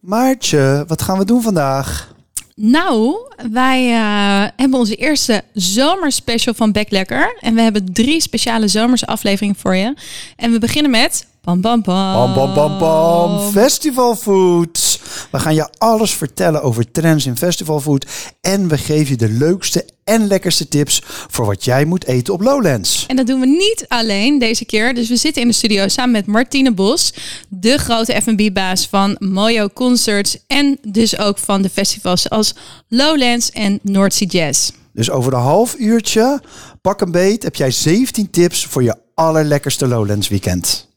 Maartje, wat gaan we doen vandaag? Nou, wij uh, hebben onze eerste zomerspecial van Backlekker. En we hebben drie speciale zomerse afleveringen voor je. En we beginnen met... Bam, bam, bam. Bam, bam, bam, bam. Festivalfood. We gaan je alles vertellen over trends in festivalfood. En we geven je de leukste en lekkerste tips voor wat jij moet eten op Lowlands. En dat doen we niet alleen deze keer. Dus we zitten in de studio samen met Martine Bos, de grote F&B-baas van Mojo Concerts en dus ook van de festivals als Lowlands en North Sea Jazz. Dus over een half uurtje, pak een beet, heb jij 17 tips voor je allerlekkerste Lowlands weekend.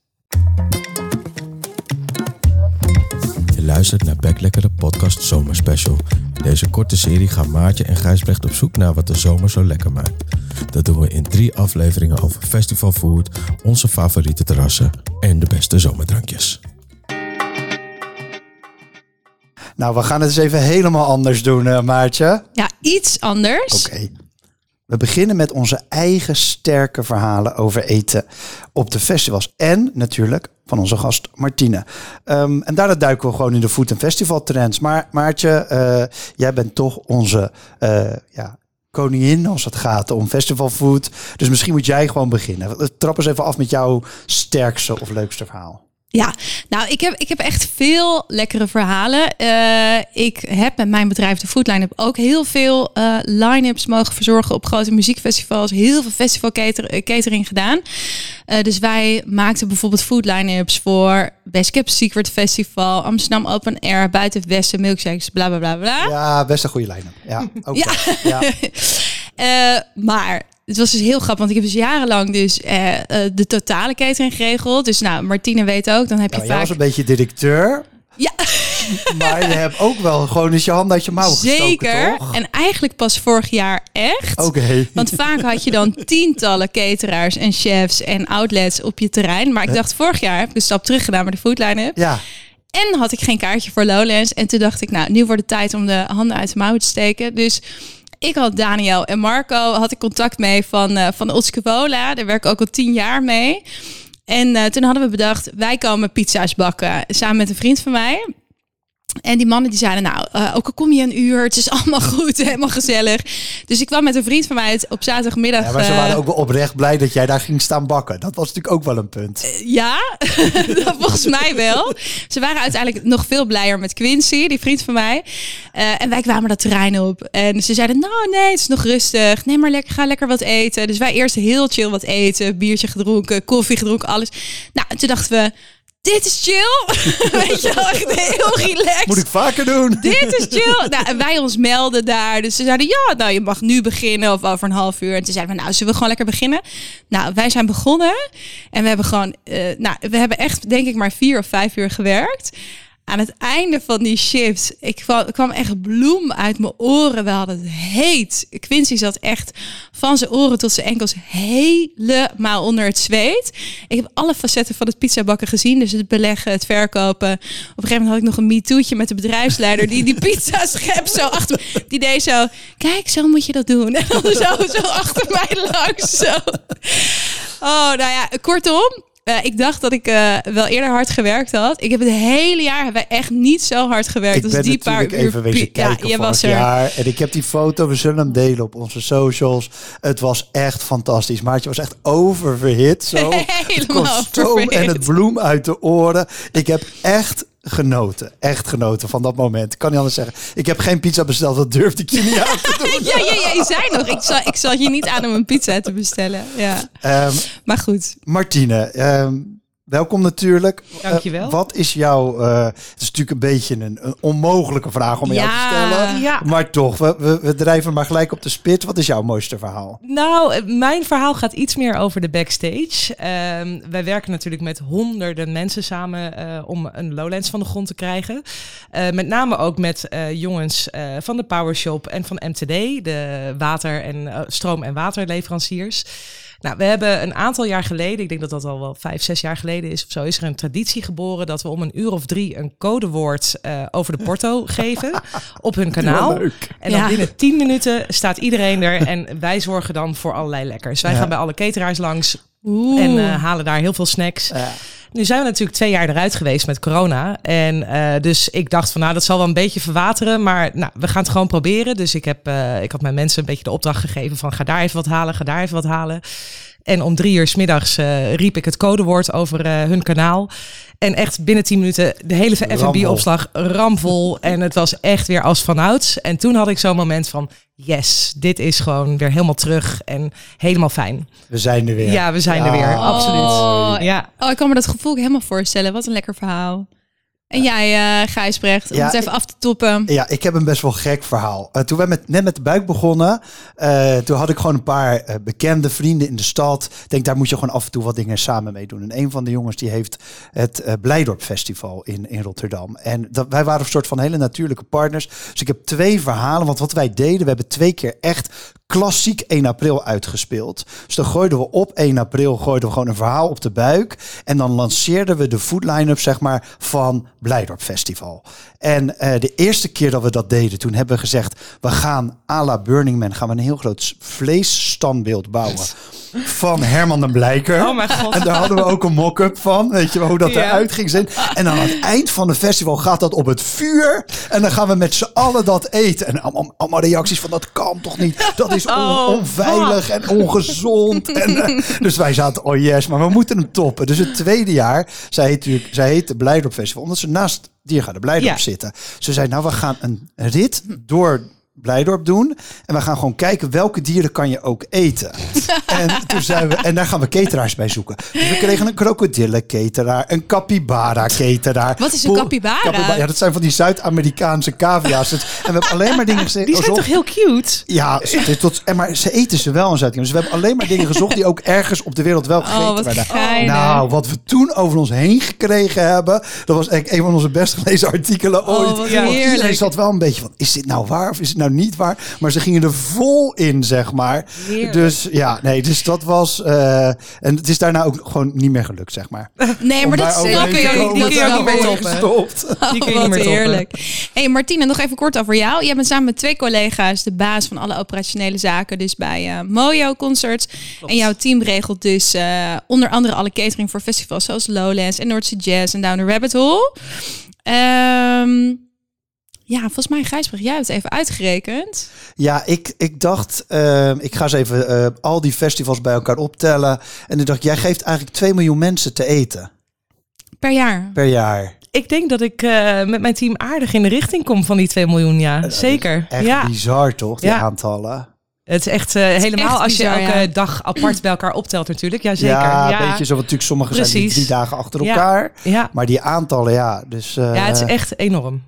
Je luistert naar Backlekker de podcast Zomerspecial. In deze korte serie gaan Maartje en Gijsbrecht op zoek naar wat de zomer zo lekker maakt. Dat doen we in drie afleveringen over festivalfood, onze favoriete terrassen en de beste zomerdrankjes. Nou, we gaan het eens even helemaal anders doen, uh, Maartje. Ja, iets anders. Oké. We beginnen met onze eigen sterke verhalen over eten op de festivals. En natuurlijk van onze gast Martine. Um, en daarna duiken we gewoon in de food- en festival trends. Maar Maartje, uh, jij bent toch onze uh, ja, koningin als het gaat om festivalfood. Dus misschien moet jij gewoon beginnen. Trap eens even af met jouw sterkste of leukste verhaal. Ja, nou, ik heb, ik heb echt veel lekkere verhalen. Uh, ik heb met mijn bedrijf, de Food Line-up, ook heel veel uh, line-ups mogen verzorgen op grote muziekfestivals. Heel veel festival cater catering gedaan. Uh, dus wij maakten bijvoorbeeld food line-ups voor Best Kept Secret Festival, Amsterdam Open Air, Buiten Westen, Milkshakes, bla bla bla bla. Ja, best een goede line-up. Ja, okay. ja. ja. maar het was dus heel grappig, want ik heb dus jarenlang dus uh, uh, de totale catering geregeld. Dus nou, Martine weet ook, dan heb je nou, vaak... Was een beetje directeur. Ja. maar je hebt ook wel gewoon eens je hand uit je mouw gestoken, Zeker. toch? En eigenlijk pas vorig jaar echt. Oké. Okay. Want vaak had je dan tientallen cateraars en chefs en outlets op je terrein. Maar ik dacht, vorig jaar heb ik een stap terug gedaan met de foodline. Ja. En had ik geen kaartje voor Lowlands. En toen dacht ik, nou, nu wordt het tijd om de handen uit de mouwen te steken. Dus ik had Daniel en Marco, had ik contact mee van, uh, van. Daar werk ik ook al tien jaar mee. En uh, toen hadden we bedacht, wij komen pizza's bakken. Samen met een vriend van mij. En die mannen die zeiden, nou, uh, ook al kom je een uur, het is allemaal goed, helemaal gezellig. Dus ik kwam met een vriend van mij op zaterdagmiddag. Ja, maar ze waren ook wel oprecht blij dat jij daar ging staan bakken. Dat was natuurlijk ook wel een punt. Uh, ja, volgens mij wel. Ze waren uiteindelijk nog veel blijer met Quincy, die vriend van mij. Uh, en wij kwamen dat terrein op. En ze zeiden, nou nee, het is nog rustig. Nee, maar lekker, ga lekker wat eten. Dus wij eerst heel chill wat eten. Biertje gedronken, koffie gedronken, alles. Nou, en toen dachten we, dit is chill. Weet je wel, echt heel relaxed. Moet ik vaker doen. Dit is chill. nou, en wij ons melden daar. Dus ze zeiden, ja, nou, je mag nu beginnen of over een half uur. En toen zeiden we, nou, zullen we gewoon lekker beginnen? Nou, wij zijn begonnen. En we hebben gewoon, uh, nou, we hebben echt, denk ik, maar vier of vijf uur gewerkt. Aan het einde van die shift, ik kwam, kwam echt bloem uit mijn oren. We hadden het heet. Quincy zat echt van zijn oren tot zijn enkels helemaal onder het zweet. Ik heb alle facetten van het pizzabakken gezien. Dus het beleggen, het verkopen. Op een gegeven moment had ik nog een MeToo'tje met de bedrijfsleider. Die die pizza schep zo achter Die deed zo, kijk, zo moet je dat doen. En dan zo, zo achter mij langs. Zo. Oh, nou ja, kortom. Uh, ik dacht dat ik uh, wel eerder hard gewerkt had. Ik heb het hele jaar hebben echt niet zo hard gewerkt ik als ben die paar uur. even wezen kijken ja, je was er. jaar. En ik heb die foto, we zullen hem delen op onze socials. Het was echt fantastisch. Maartje was echt oververhit. Zo. het kostuum en het bloem uit de oren. Ik heb echt genoten. Echt genoten van dat moment. Ik kan niet anders zeggen. Ik heb geen pizza besteld, dat durfde ik je niet aan te doen. ja, ja, ja, je zei nog. Ik zal, ik zal je niet aan om een pizza te bestellen. Ja. Um, maar goed. Martine, um, welkom natuurlijk. Dankjewel. Uh, wat is jouw... Uh, het is natuurlijk een beetje een, een onmogelijke vraag om ja, jou te stellen. Ja. Maar toch, we, we, we, drijven maar gelijk op de spit. Wat is jouw mooiste verhaal? Nou, mijn verhaal gaat iets meer over de backstage. Um, wij werken natuurlijk met honderden mensen samen uh, om een Lowlands van de grond te krijgen. Uh, met name ook met uh, jongens van de Powershop en van MTD, de water- en stroom- en waterleveranciers. Nou, we hebben een aantal jaar geleden, ik denk dat dat al wel vijf, zes jaar geleden is of zo, is er een traditie geboren dat we om een uur of drie een codewoord uh, over de porto geven op hun kanaal. En dan ja. binnen tien minuten staat iedereen er en wij zorgen dan voor allerlei lekkers. Wij ja. gaan bij alle cateraars langs Oeh. en uh, halen daar heel veel snacks. Ja. Nu zijn we natuurlijk twee jaar eruit geweest met corona. En eh, dus ik dacht van nou, dat zal wel een beetje verwateren. Maar nou, we gaan het gewoon proberen. Dus ik, heb, eh, ik had mijn mensen een beetje de opdracht gegeven van ga daar even wat halen, ga daar even wat halen. En om drie uur s middags eh, riep ik het codewoord over eh, hun kanaal. En echt binnen tien minuten de hele F&B-opslag ramvol. en het was echt weer als vanouds. En toen had ik zo'n moment van... Yes, dit is gewoon weer helemaal terug en helemaal fijn. We zijn er weer. Ja, we zijn er weer, absoluut. Oh, Ja. Oh, ik kan me dat gevoel helemaal voorstellen. Wat een lekker verhaal. En jij, eh Gijsbrecht, om Ja, het even af te toppen. Ja, ik heb een best wel gek verhaal. Eh, toen wij met, net met de buik begonnen, eh, toen had ik gewoon een paar bekende vrienden in de stad. Ik denk, daar moet je gewoon af en toe wat dingen samen mee doen. En een van de jongens die heeft het Blijdorp Festival in, in Rotterdam. En dat, wij waren een soort van hele natuurlijke partners. Dus ik heb twee verhalen. Want wat wij deden, we hebben twee keer echt klassiek 1 april uitgespeeld. Dus dan gooiden we op 1 april gooiden we gewoon een verhaal op de buik. En dan lanceerden we de food line-up zeg maar, van Blijdorp Festival. En eh, de eerste keer dat we dat deden, toen hebben we gezegd... we gaan à la Burning Man gaan we een heel groot vleesstandbeeld bouwen... van Herman de Blijker. Oh mijn god. En daar hadden we ook een mock-up van. Weet je wel hoe dat Ja. eruit ging zien. En dan aan het eind van het festival gaat dat op het vuur. En dan gaan we met z'n allen dat eten. En allemaal, allemaal reacties van dat kan toch niet. Dat is on- Oh, onveilig en ongezond. En, eh, dus wij zaten, oh yes, maar we moeten hem toppen. Dus het tweede jaar, zij heet natuurlijk, zij heet de Blijdorp Festival. Omdat ze naast Diergaarde Blijdorp Ja. zitten. Ze zei, nou we gaan een rit door Blijdorp doen. En we gaan gewoon kijken welke dieren kan je ook eten. en, toen zijn we, en daar gaan we cateraars bij zoeken. Dus we kregen een krokodillenketeraar, een capybara-keteraar. Wat is een capybara? Ja, dat zijn van die Zuid-Amerikaanse cavia's. En we hebben alleen maar dingen gezien. Die zijn toch heel cute? Ja, ze- tot, en maar ze eten ze wel in zuid Dus we hebben alleen maar dingen gezocht die ook ergens op de wereld wel gegeten Oh, wat werden. geinig. Nou, wat we toen over ons heen gekregen hebben, dat was echt een van onze best gelezen artikelen Oh, ooit. Want heerlijk. Iedereen zat wel een beetje van, is dit nou waar of is het nou niet waar? Maar ze gingen er vol in, zeg maar. Heerlijk. Dus ja, nee, dus dat was... eh, en het is daarna ook gewoon niet meer gelukt, zeg maar. Nee, maar dat snap overheen te ik. komen, die Dat kun je ook snap niet meer ik. toppen. Gestopt. Die kun je Oh, niet meer toppen. heerlijk. hey Martine, nog even kort over jou. Jij bent samen met twee collega's de baas van alle operationele zaken. Dus bij eh, Mojo Concerts. En jouw team regelt dus eh, onder andere alle catering voor festivals zoals Lowlands en Noordse Jazz en Down the Rabbit Hole. Ehm, ja, volgens mij Gijsbrecht, jij hebt het even uitgerekend. Ja, ik, ik dacht, eh, ik ga eens even eh, al die festivals bij elkaar optellen. En toen dacht ik, jij geeft eigenlijk 2 miljoen mensen te eten Per jaar. per jaar. Ik denk dat ik eh, met mijn team aardig in de richting kom van die 2 miljoen, ja. Zeker. Echt Ja, bizar toch, die Ja. aantallen? het is echt eh, helemaal echt als je bizar, elke ja. dag apart bij elkaar optelt natuurlijk. Ja, zeker. Ja, Ja, weet je, zo, want natuurlijk sommige zijn die drie dagen achter Ja. elkaar. Ja. Maar die aantallen, ja. Dus, eh, ja, het is echt enorm.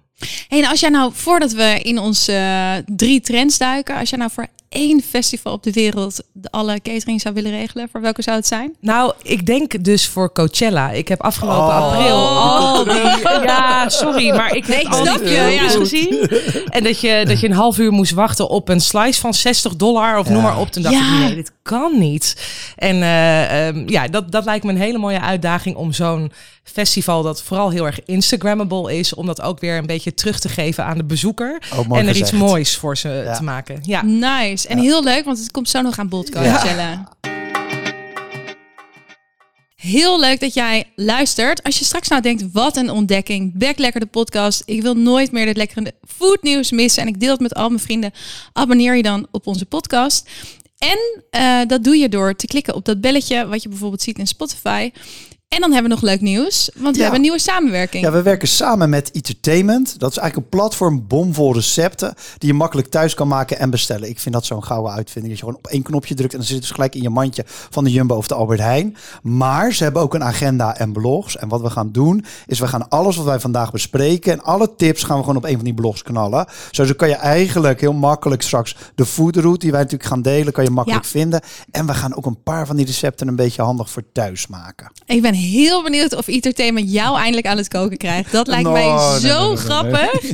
Hey, en als jij nou, voordat we in onze eh, drie trends duiken, als jij nou voor één festival op de wereld de alle catering zou willen regelen, voor welke zou het zijn? Nou, ik denk dus voor Coachella. Ik heb afgelopen Oh. april al die... Ja, sorry, maar ik Nee, heb ik al snap je, ja. gezien. En dat je, dat je een half uur moest wachten op een slice van 60 dollar of Ja. noem maar op. Toen dacht Ja. ik, nee, dit kan niet. En eh, ehm, ja, dat, dat lijkt me een hele mooie uitdaging om zo'n festival dat vooral heel erg Instagrammable is, om dat ook weer een beetje terug te geven aan de bezoeker. Oh, en er gezegd. iets moois voor ze Ja. te maken. Ja. Nice. En heel leuk, want het komt zo nog aan bod Coachella. Heel leuk dat jij luistert. Als je straks nou denkt, wat een ontdekking. Back Lekker de podcast. Ik wil nooit meer dit lekkere foodnieuws missen. En ik deel het met al mijn vrienden. Abonneer je dan op onze podcast. En eh, dat doe je door te klikken op dat belletje, wat je bijvoorbeeld ziet in Spotify. En dan hebben we nog leuk nieuws, want we Ja. hebben een nieuwe samenwerking. Ja, we werken samen met Entertainment. Dat is eigenlijk een platform bomvol recepten die je makkelijk thuis kan maken en bestellen. Ik vind dat zo'n gouden uitvinding. Dat je gewoon op één knopje drukt en dan zit het dus gelijk in je mandje van de Jumbo of de Albert Heijn. Maar ze hebben ook een agenda en blogs. En wat we gaan doen is we gaan alles wat wij vandaag bespreken en alle tips gaan we gewoon op een van die blogs knallen. Zo kan je eigenlijk heel makkelijk straks de foodroute die wij natuurlijk gaan delen, kan je makkelijk Ja. vinden. En we gaan ook een paar van die recepten een beetje handig voor thuis maken. Ik ben heel benieuwd of Entertainment jou eindelijk aan het koken krijgt. Dat lijkt mij No, nee, zo grappig.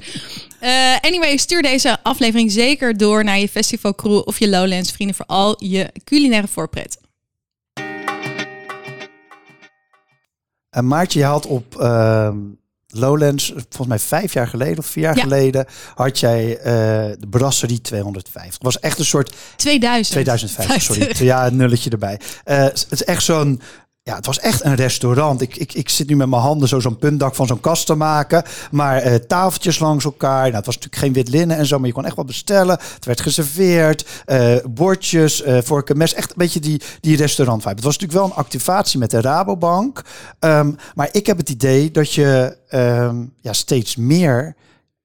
Eh, anyway, stuur deze aflevering zeker door naar je festivalcrew of je Lowlands vrienden voor al je culinaire voorpret. En Maartje, je had op ehm, Lowlands, volgens mij vijf jaar geleden of vier jaar Ja. geleden, had jij eh, de Brasserie 250. Het was echt een soort 2000. 2050, sorry. Ja, een nulletje erbij. Eh, het is echt zo'n ja, het was echt een restaurant. Ik, ik, ik zit nu met mijn handen zo zo'n puntdak van zo'n kast te maken. Maar eh, tafeltjes langs elkaar. Nou, het was natuurlijk geen wit linnen en zo, maar je kon echt wat bestellen. Het werd geserveerd. eh, bordjes, vorken, mes. Echt een beetje die, die restaurant vibe. Het was natuurlijk wel een activatie met de Rabobank. Ehm, maar ik heb het idee dat je ehm, ja, steeds meer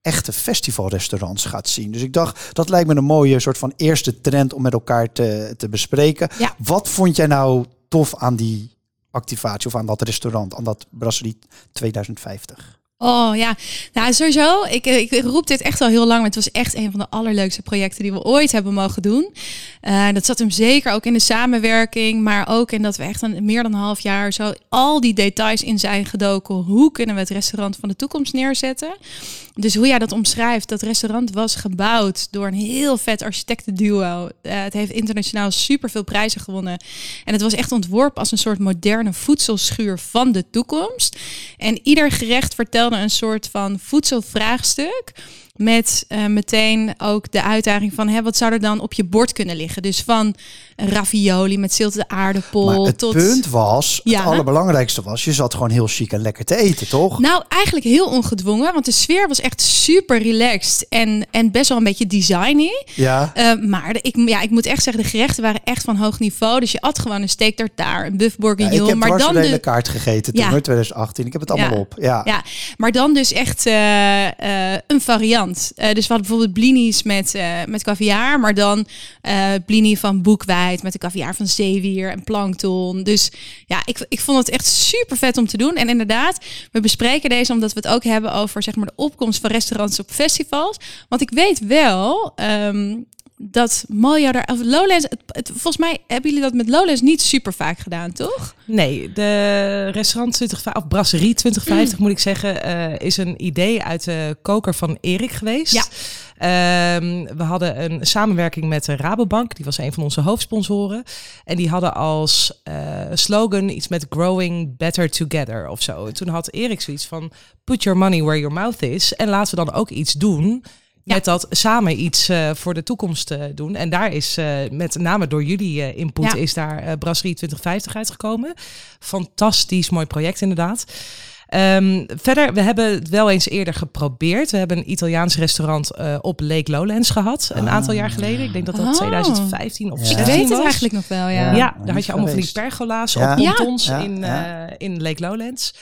echte festivalrestaurants gaat zien. Dus ik dacht, dat lijkt me een mooie soort van eerste trend om met elkaar te, te bespreken. Ja. Wat vond jij nou tof aan die activatie of aan dat restaurant, aan dat Brasserie 2050? Oh ja, nou sowieso. Ik, ik roep dit echt al heel lang. Maar het was echt een van de allerleukste projecten die we ooit hebben mogen doen. Eh, dat zat hem zeker ook in de samenwerking, maar ook in dat we echt een, meer dan een half jaar zo al die details in zijn gedoken. Hoe kunnen we het restaurant van de toekomst neerzetten? Dus hoe jij dat omschrijft, dat restaurant was gebouwd door een heel vet architectenduo. Eh, het heeft internationaal superveel prijzen gewonnen. En het was echt ontworpen als een soort moderne voedselschuur van de toekomst. En ieder gerecht vertelde een soort van voedselvraagstuk. Met eh, meteen ook de uitdaging van hè, wat zou er dan op je bord kunnen liggen. Dus van ravioli met zilte aardappel Maar het tot... punt was, Ja. het allerbelangrijkste was, je zat gewoon heel chic en lekker te eten, toch? Nou, eigenlijk heel ongedwongen, want de sfeer was echt super relaxed en, en best wel een beetje designy. Ja. Eh, maar de- ik, ja, ik moet echt zeggen, de gerechten waren echt van hoog niveau. Dus je at gewoon een steak tartare, een buff Ja, bourguignon. ik heb maar dan de hele kaart gegeten toen, Ja. hoor, 2018. Ik heb het allemaal Ja. op. Ja. Ja, maar dan dus echt eh, een variant. Eh, dus we hadden bijvoorbeeld blinis met, eh met caviar, maar dan eh blini van boekwijd met de caviar van zeewier en plankton. Dus ja, ik, ik vond het echt super vet om te doen. En inderdaad, we bespreken deze omdat we het ook hebben over zeg maar de opkomst van restaurants op festivals. Want ik weet wel ehm, dat daar, of Lowlands, het, het- volgens mij hebben jullie dat met Lowlands niet super vaak gedaan, toch? Nee, de restaurant 20, of brasserie 2050 moet ik zeggen, eh, is een idee uit de koker van Erik geweest. Ja. Ehm, we hadden een samenwerking met de Rabobank, die was een van onze hoofdsponsoren. En die hadden als eh, slogan iets met growing better together of zo. En toen had Erik zoiets van put your money where your mouth is. En laten we dan ook iets doen Ja. met dat samen iets eh, voor de toekomst eh, doen. En daar is eh, met name door jullie eh, input Ja. is daar eh, Brasserie 2050 uitgekomen. Fantastisch mooi project inderdaad. Ehm, verder, we hebben het wel eens eerder geprobeerd. We hebben een Italiaans restaurant eh, op Lake Lowlands gehad. Een aantal jaar geleden. Ik denk dat dat Oh. 2015 of Ja. 16 Ik weet het was. eigenlijk nog wel, Ja, ja. Ja, daar had je allemaal van die pergola's Ja. op Ja. pontons Ja, in, eh, in Lake Lowlands.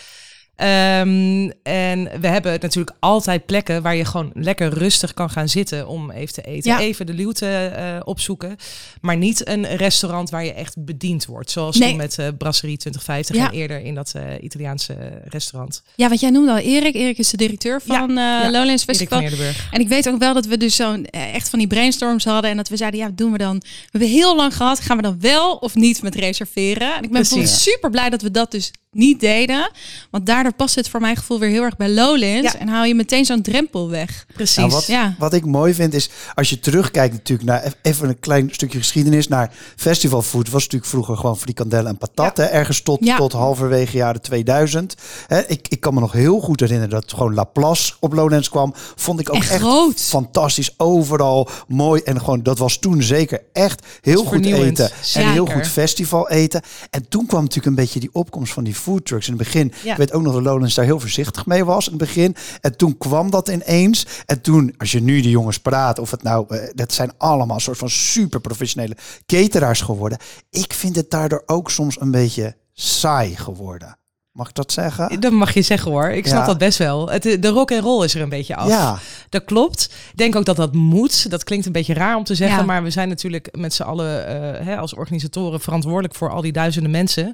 Ehm, en we hebben natuurlijk altijd plekken waar je gewoon lekker rustig kan gaan zitten om even te eten. Ja. Even de luwte eh, opzoeken. Maar niet een restaurant waar je echt bediend wordt. Zoals Nee. met eh Brasserie 2050 Ja. en eerder in dat eh, Italiaanse restaurant. Ja, want jij noemde al Erik. Erik is de directeur van ja. Lowlands Festival. van Eerdenburg. En ik weet ook wel dat we dus zo'n echt van die brainstorms hadden. En dat we zeiden, ja, wat doen we dan? We hebben heel lang gehad. Gaan we dan wel of niet met reserveren? En ik ben super blij dat we dat dus niet deden. Want daardoor past het voor mijn gevoel weer heel erg bij Lowlands. Ja. En haal je meteen zo'n drempel weg. Precies. Nou, wat, Ja. wat ik mooi vind is, als je terugkijkt natuurlijk naar even een klein stukje geschiedenis naar festivalfood, was natuurlijk vroeger gewoon frikandellen en patat, hè, ergens tot, Ja. tot halverwege jaren 2000. Hè, ik, ik kan me nog heel goed herinneren dat gewoon Laplace op Lowlands kwam. Vond ik ook En echt groot. fantastisch, overal mooi en gewoon dat was toen zeker echt heel goed eten en heel goed festival eten. En toen kwam natuurlijk een beetje die opkomst van die food trucks in het begin. Ja. Ik weet ook nog dat Lowlands daar heel voorzichtig mee was in het begin. En toen kwam dat ineens. En toen, als je nu die jongens praat, of het nou, eh, dat zijn allemaal een soort van super professionele cateraars geworden. Ik vind het daardoor ook soms een beetje saai geworden. Mag ik dat zeggen? Dat mag je zeggen hoor. Ik snap Ja. dat best wel. Het, de rock en roll is er een beetje af. Ja, Dat klopt. Ik denk ook dat dat moet. Dat klinkt een beetje raar om te zeggen, Ja. maar we zijn natuurlijk met z'n allen eh, hè, als organisatoren verantwoordelijk voor al die duizenden mensen.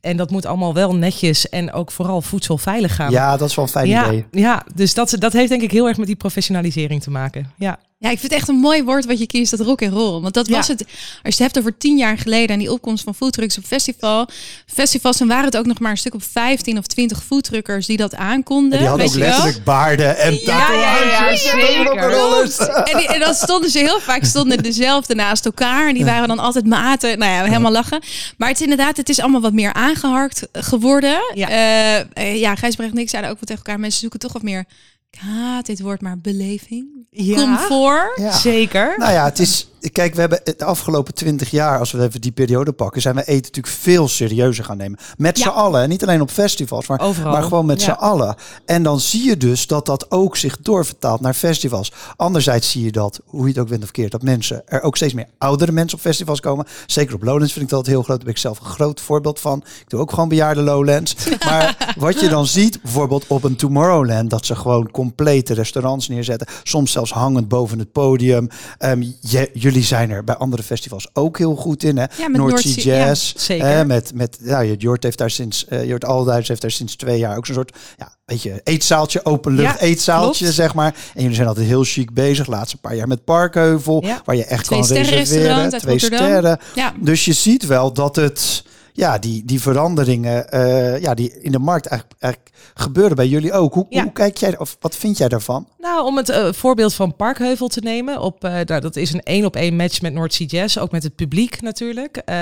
En dat moet allemaal wel netjes en ook vooral voedselveilig gaan. ja, dat is wel een fijn ja, idee. ja, dus dat, dat heeft denk ik heel erg met die professionalisering te maken. Ja, Ja, ik vind het echt een mooi woord wat je kiest, dat rock en roll. Want dat Ja. was het, als je het hebt over tien jaar geleden en die opkomst van foodtrucks op festival. Festivals, dan waren het ook nog maar een stuk op 15 of 20 foodtruckers die dat aankonden. En die hadden weet ook je wel? letterlijk baarden en tatoeages. ja, en. En, die, en dan stonden ze heel vaak stonden dezelfde naast elkaar. En die waren dan altijd maten. Nou ja, helemaal lachen. Maar het is inderdaad, het is allemaal wat meer aangeharkt geworden. Ja. Ja, ja Gijsbrecht en ik zeiden ook wel tegen elkaar. Mensen zoeken toch wat meer, ik haat dit woord, maar beleving. Ja. Comfort. Ja. zeker. Nou ja, het is, kijk, we hebben de afgelopen twintig jaar, als we even die periode pakken, zijn we eten natuurlijk veel serieuzer gaan nemen. Met Ja. z'n allen. En niet alleen op festivals, maar, Overal. maar gewoon met Ja. z'n allen. En dan zie je dus dat dat ook zich doorvertaalt naar festivals. Anderzijds zie je dat, hoe je het ook wint of keert, dat mensen, er ook steeds meer oudere mensen op festivals komen. Zeker op Lowlands vind ik dat heel groot. Daar ben ik zelf een groot voorbeeld van. Ik doe ook gewoon bejaarde Lowlands. Maar wat je dan ziet, bijvoorbeeld op een Tomorrowland, dat ze gewoon complete restaurants neerzetten. Soms zelfs hangend boven het podium. Ehm, je- jullie zijn er bij andere festivals ook heel goed in. Hè? Ja, met North Sea Noordzee- ja, Jazz. zeker. hè, met, met, ja, Jort heeft daar sinds, eh Jort Alduis heeft daar sinds twee jaar ook zo'n soort, ja, weet je, eetzaaltje, openlucht Ja, eetzaaltje, klopt. zeg maar. En jullie zijn altijd heel chic bezig. Laatste paar jaar met Parkheuvel, Ja. waar je echt Twee kan sterren reserveren. Twee Rotterdam. sterren. Ja. Dus je ziet wel dat het, ja, die, die veranderingen, eh, ja, die in de markt eigenlijk, eigenlijk gebeuren bij jullie ook. Hoe, Ja. hoe kijk jij, of wat vind jij daarvan? Nou, om het eh, voorbeeld van Parkheuvel te nemen. Op, eh, daar, dat is een één op één match met North Sea Jazz. Ook met het publiek natuurlijk. Eh,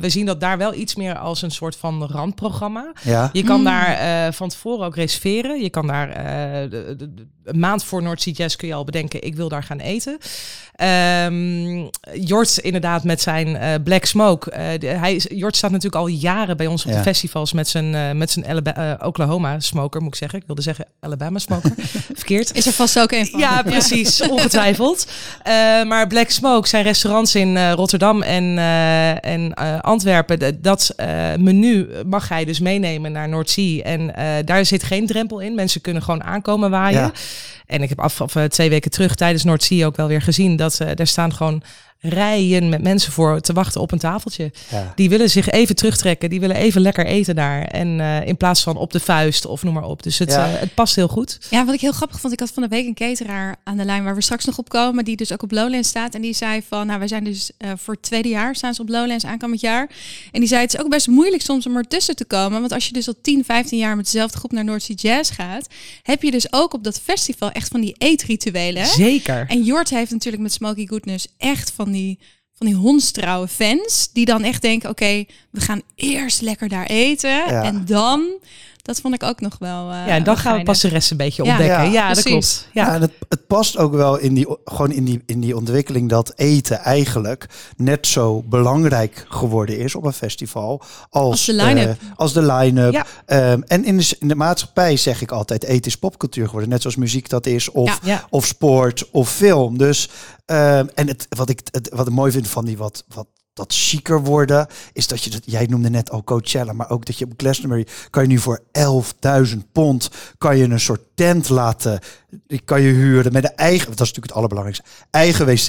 we zien dat daar wel iets meer als een soort van randprogramma. Ja. Je kan Mm. daar eh, van tevoren ook reserveren. Je kan daar eh, de, de- de- een maand voor North Sea Jazz kun je al bedenken, ik wil daar gaan eten. Ehm Jort inderdaad met zijn eh, Black Smoke. eh, de- hij is, Jort staat natuurlijk al jaren bij ons op Ja. de festivals met zijn, met zijn Oklahoma smoker, moet ik zeggen. Ik wilde zeggen Alabama smoker. Verkeerd. Is er vast ook een van. Ja, precies. Ongetwijfeld. Eh, maar Black Smoke, zijn restaurants in eh, Rotterdam en, eh, en eh, Antwerpen, dat eh, menu mag hij dus meenemen naar Noordzee. En eh, daar zit geen drempel in. Mensen kunnen gewoon aankomen waaien. Ja. En ik heb af, af twee weken terug tijdens Noordzee ook wel weer gezien dat daar staan gewoon rijen met mensen voor te wachten op een tafeltje. Ja. Die willen zich even terugtrekken. Die willen even lekker eten daar. En eh, in plaats van op de vuist of noem maar op. Dus het, Ja. eh, het past heel goed. Ja, wat ik heel grappig vond, ik had van de week een cateraar aan de lijn waar we straks nog op komen, die dus ook op Lowlands staat. En die zei van, nou, wij zijn dus eh, voor het tweede jaar staan ze op Lowlands aankomend jaar. En die zei, het is ook best moeilijk soms om ertussen te komen. Want als je dus al 10, 15 jaar met dezelfde groep naar North Sea Jazz gaat, heb je dus ook op dat festival echt van die eetrituelen. Zeker. En Jort heeft natuurlijk met Smoky Goodness echt van die, van die hondstrouwe fans. Die dan echt denken, oké, we gaan eerst lekker daar eten. Ja. En dan, dat vond ik ook nog wel eh, Ja, en dan gaan we pas de rest een beetje Ja. ontdekken. Ja, Ja, dat klopt. Ja, Ja. en het, het past ook wel in die, gewoon in, die, in die ontwikkeling dat eten eigenlijk net zo belangrijk geworden is op een festival als, Als de line-up. eh, als de line-up. Ja. Ehm, en in de, in de maatschappij zeg ik altijd, eten is popcultuur geworden. Net zoals muziek dat is, of, Ja. Ja. of sport, of film. Dus, ehm, en het, wat, ik, het, wat ik mooi vind van die wat... wat dat chiquer worden, is dat je dat, jij noemde net al Coachella, maar ook dat je op Glastonbury kan je nu voor 11.000 pond kan je een soort tent laten, die kan je huren met een eigen, dat is natuurlijk het allerbelangrijkste, eigen wc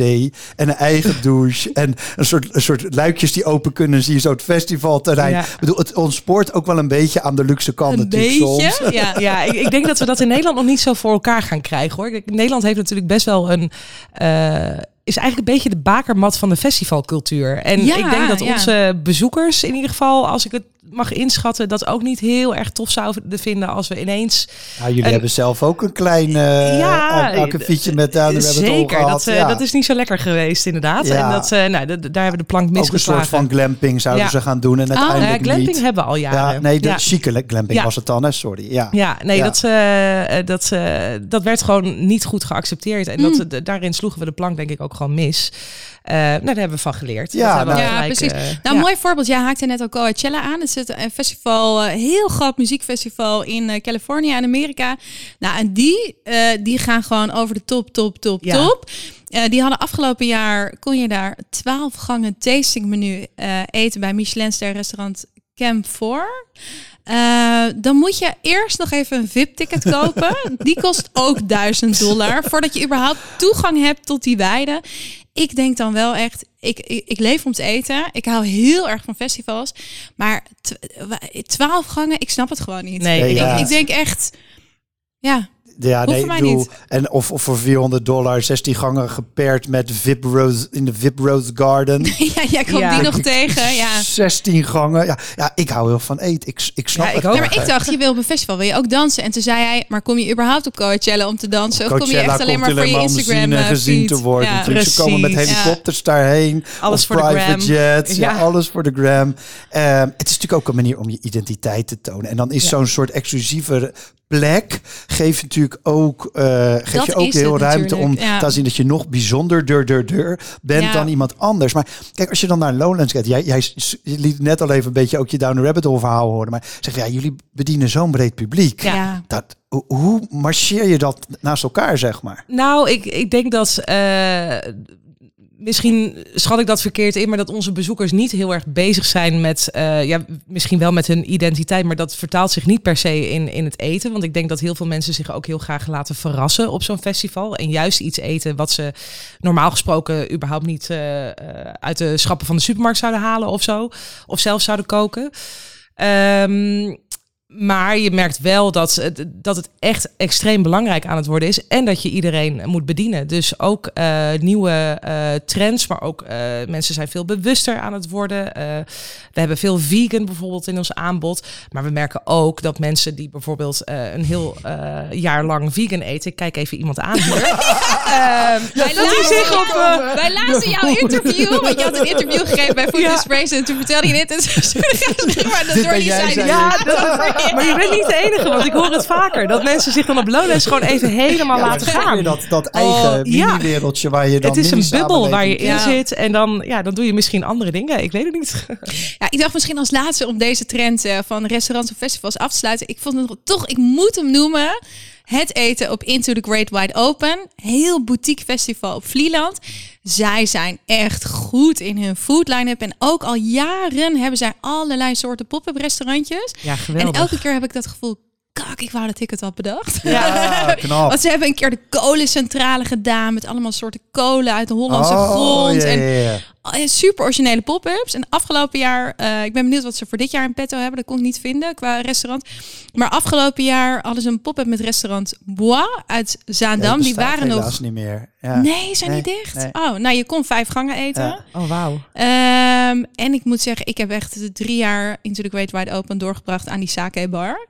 en een eigen douche en een soort, een soort luikjes die open kunnen, zie je zo het festivalterrein. Ja. Ik bedoel, het ontspoort ook wel een beetje aan de luxe kant Een beetje, soms. ja. Ja, ik, ik denk dat we dat in Nederland nog niet zo voor elkaar gaan krijgen hoor. Nederland heeft natuurlijk best wel een. eh, is eigenlijk een beetje de bakermat van de festivalcultuur. En Ja, ik denk dat ja. onze bezoekers, in ieder geval, als ik het mag inschatten, dat ook niet heel erg tof zouden vinden als we ineens. Ja, jullie En- hebben zelf ook een klein uh, Ja, akkefietje met daar. Zeker, dat, ja. dat is niet zo lekker geweest inderdaad. Ja. En dat, eh, nou, daar hebben we de plank ook een misgeslagen. soort van glamping zouden Ja. ze gaan doen en Oh, uiteindelijk Eh, glamping niet. hebben we al jaren. Ja, nee, de Ja. chique glamping Ja. was het dan, hè? Sorry. Ja. Ja, nee, Ja. Dat, dat, dat werd gewoon niet goed geaccepteerd. En dat, d- daarin sloegen we de plank denk ik ook gewoon mis. Eh, nou, daar hebben we van geleerd. Ja, Dat hebben we nou- Ja, gelijk, precies. eh, Nou, ja. mooi voorbeeld. Jij haakte net al Coachella aan. Het is een festival, een heel groot muziekfestival in eh, Californië en Amerika. Nou, en die, eh, die gaan gewoon over de top, top, top, Ja. top. Eh, die hadden afgelopen jaar, kon je daar 12 gangen tastingmenu eh eten bij Michelinster restaurant Camp 4. Eh, dan moet je eerst nog even een VIP-ticket kopen. Die kost ook 1000 dollar. Voordat je überhaupt toegang hebt tot die weide. Ik denk dan wel echt, ik, ik, ik leef om te eten. Ik hou heel erg van festivals. Maar tw- wa- 12 gangen, ik snap het gewoon niet. Nee, Nee, ik, ja. ik denk echt, ja, Ja, Hoeft nee, niet. En of, of voor 400 dollar, 16 gangen gepaard met VIP Rose in de VIP Rose Garden. ja, jij komt Ja. die nog tegen. Ja. 16 gangen. Ja, ja, ik hou heel van eten. Ik, ik snap Ja, het. ik ook. Ja, maar ik dacht, je wil op een festival, wil je ook dansen? En toen zei hij, maar kom je überhaupt op Coachella om te dansen? Of kom je Coachella echt alleen komt maar voor je alleen maar om Instagram gezien en eh, gezien te worden. Ja. Ze komen met helikopters daarheen. Alles of voor de private gram. jets. Ja. Ja. alles voor de gram. Ehm, het is natuurlijk ook een manier om je identiteit te tonen. En dan is Ja. zo'n soort exclusieve plek geeft natuurlijk ook, eh geeft Dat je ook heel ruimte om ja. te zien dat je nog bijzonder deur, deur, deur bent Ja. dan iemand anders. Maar kijk, als je dan naar Lowlands gaat, jij, liet net al even een beetje ook je Down the Rabbit Hole verhaal horen. Maar zeg ja, jullie bedienen zo'n breed publiek. Ja. Dat, hoe- hoe marcheer je dat naast elkaar, zeg maar? Nou, ik, ik denk dat. eh, misschien schat ik dat verkeerd in, maar dat onze bezoekers niet heel erg bezig zijn met. eh, ja, misschien wel met hun identiteit, maar dat vertaalt zich niet per se in, in het eten. Want ik denk dat heel veel mensen zich ook heel graag laten verrassen op zo'n festival. En juist iets eten wat ze normaal gesproken überhaupt niet eh, eh, uit de schappen van de supermarkt zouden halen of zo. Of zelf zouden koken. Ehm, maar je merkt wel dat, het- dat het echt extreem belangrijk aan het worden is. En dat je iedereen moet bedienen. Dus ook eh, nieuwe eh, trends, maar ook eh, mensen zijn veel bewuster aan het worden. We hebben veel vegan bijvoorbeeld in ons aanbod. Maar we merken ook dat mensen die bijvoorbeeld een heel jaar lang vegan eten. Ik kijk even iemand aan hier. Wij zich op... Wij lazen jouw interview, want je had een interview gegeven bij Food Ja. Express en toen vertelde je dit. En toen maar dat door die zei. Ja, dat- maar je bent niet de enige, want ik hoor het vaker. Dat mensen zich dan op Lowlands gewoon even helemaal laten gaan. Dat, dat eigen mini-wereldje waar je dan Het is een bubbel waar je in Ja. zit en dan, ja, dan doe je misschien andere dingen. Ik weet het niet. Ja, ik dacht misschien als laatste om deze trend eh, van restaurants of festivals af te sluiten. Ik vond het toch, ik moet hem noemen. Het eten op Into the Great Wide Open. Heel boutique festival op Vlieland. Zij zijn echt goed in hun food line-up. En ook al jaren hebben zij allerlei soorten pop-up restaurantjes. Ja, En elke keer heb ik dat gevoel, kak, ik wou dat ik het had bedacht. Ja, knap. Want ze hebben een keer de kolencentrale gedaan met allemaal soorten kolen uit de Hollandse Oh, grond. En super originele pop-ups. En afgelopen jaar, eh, ik ben benieuwd wat ze voor dit jaar in petto hebben. Dat kon ik niet vinden qua restaurant. Maar afgelopen jaar hadden ze een pop-up met restaurant Bois uit Zaandam. Ja, Die waren nog. niet meer. Ja. Nee, zijn Nee, die dicht? nee. Oh, nou je kon vijf gangen eten. Ja. Oh, wauw. Ehm, en ik moet zeggen, ik heb echt de drie jaar Into the Great Wide Open doorgebracht aan die sake bar.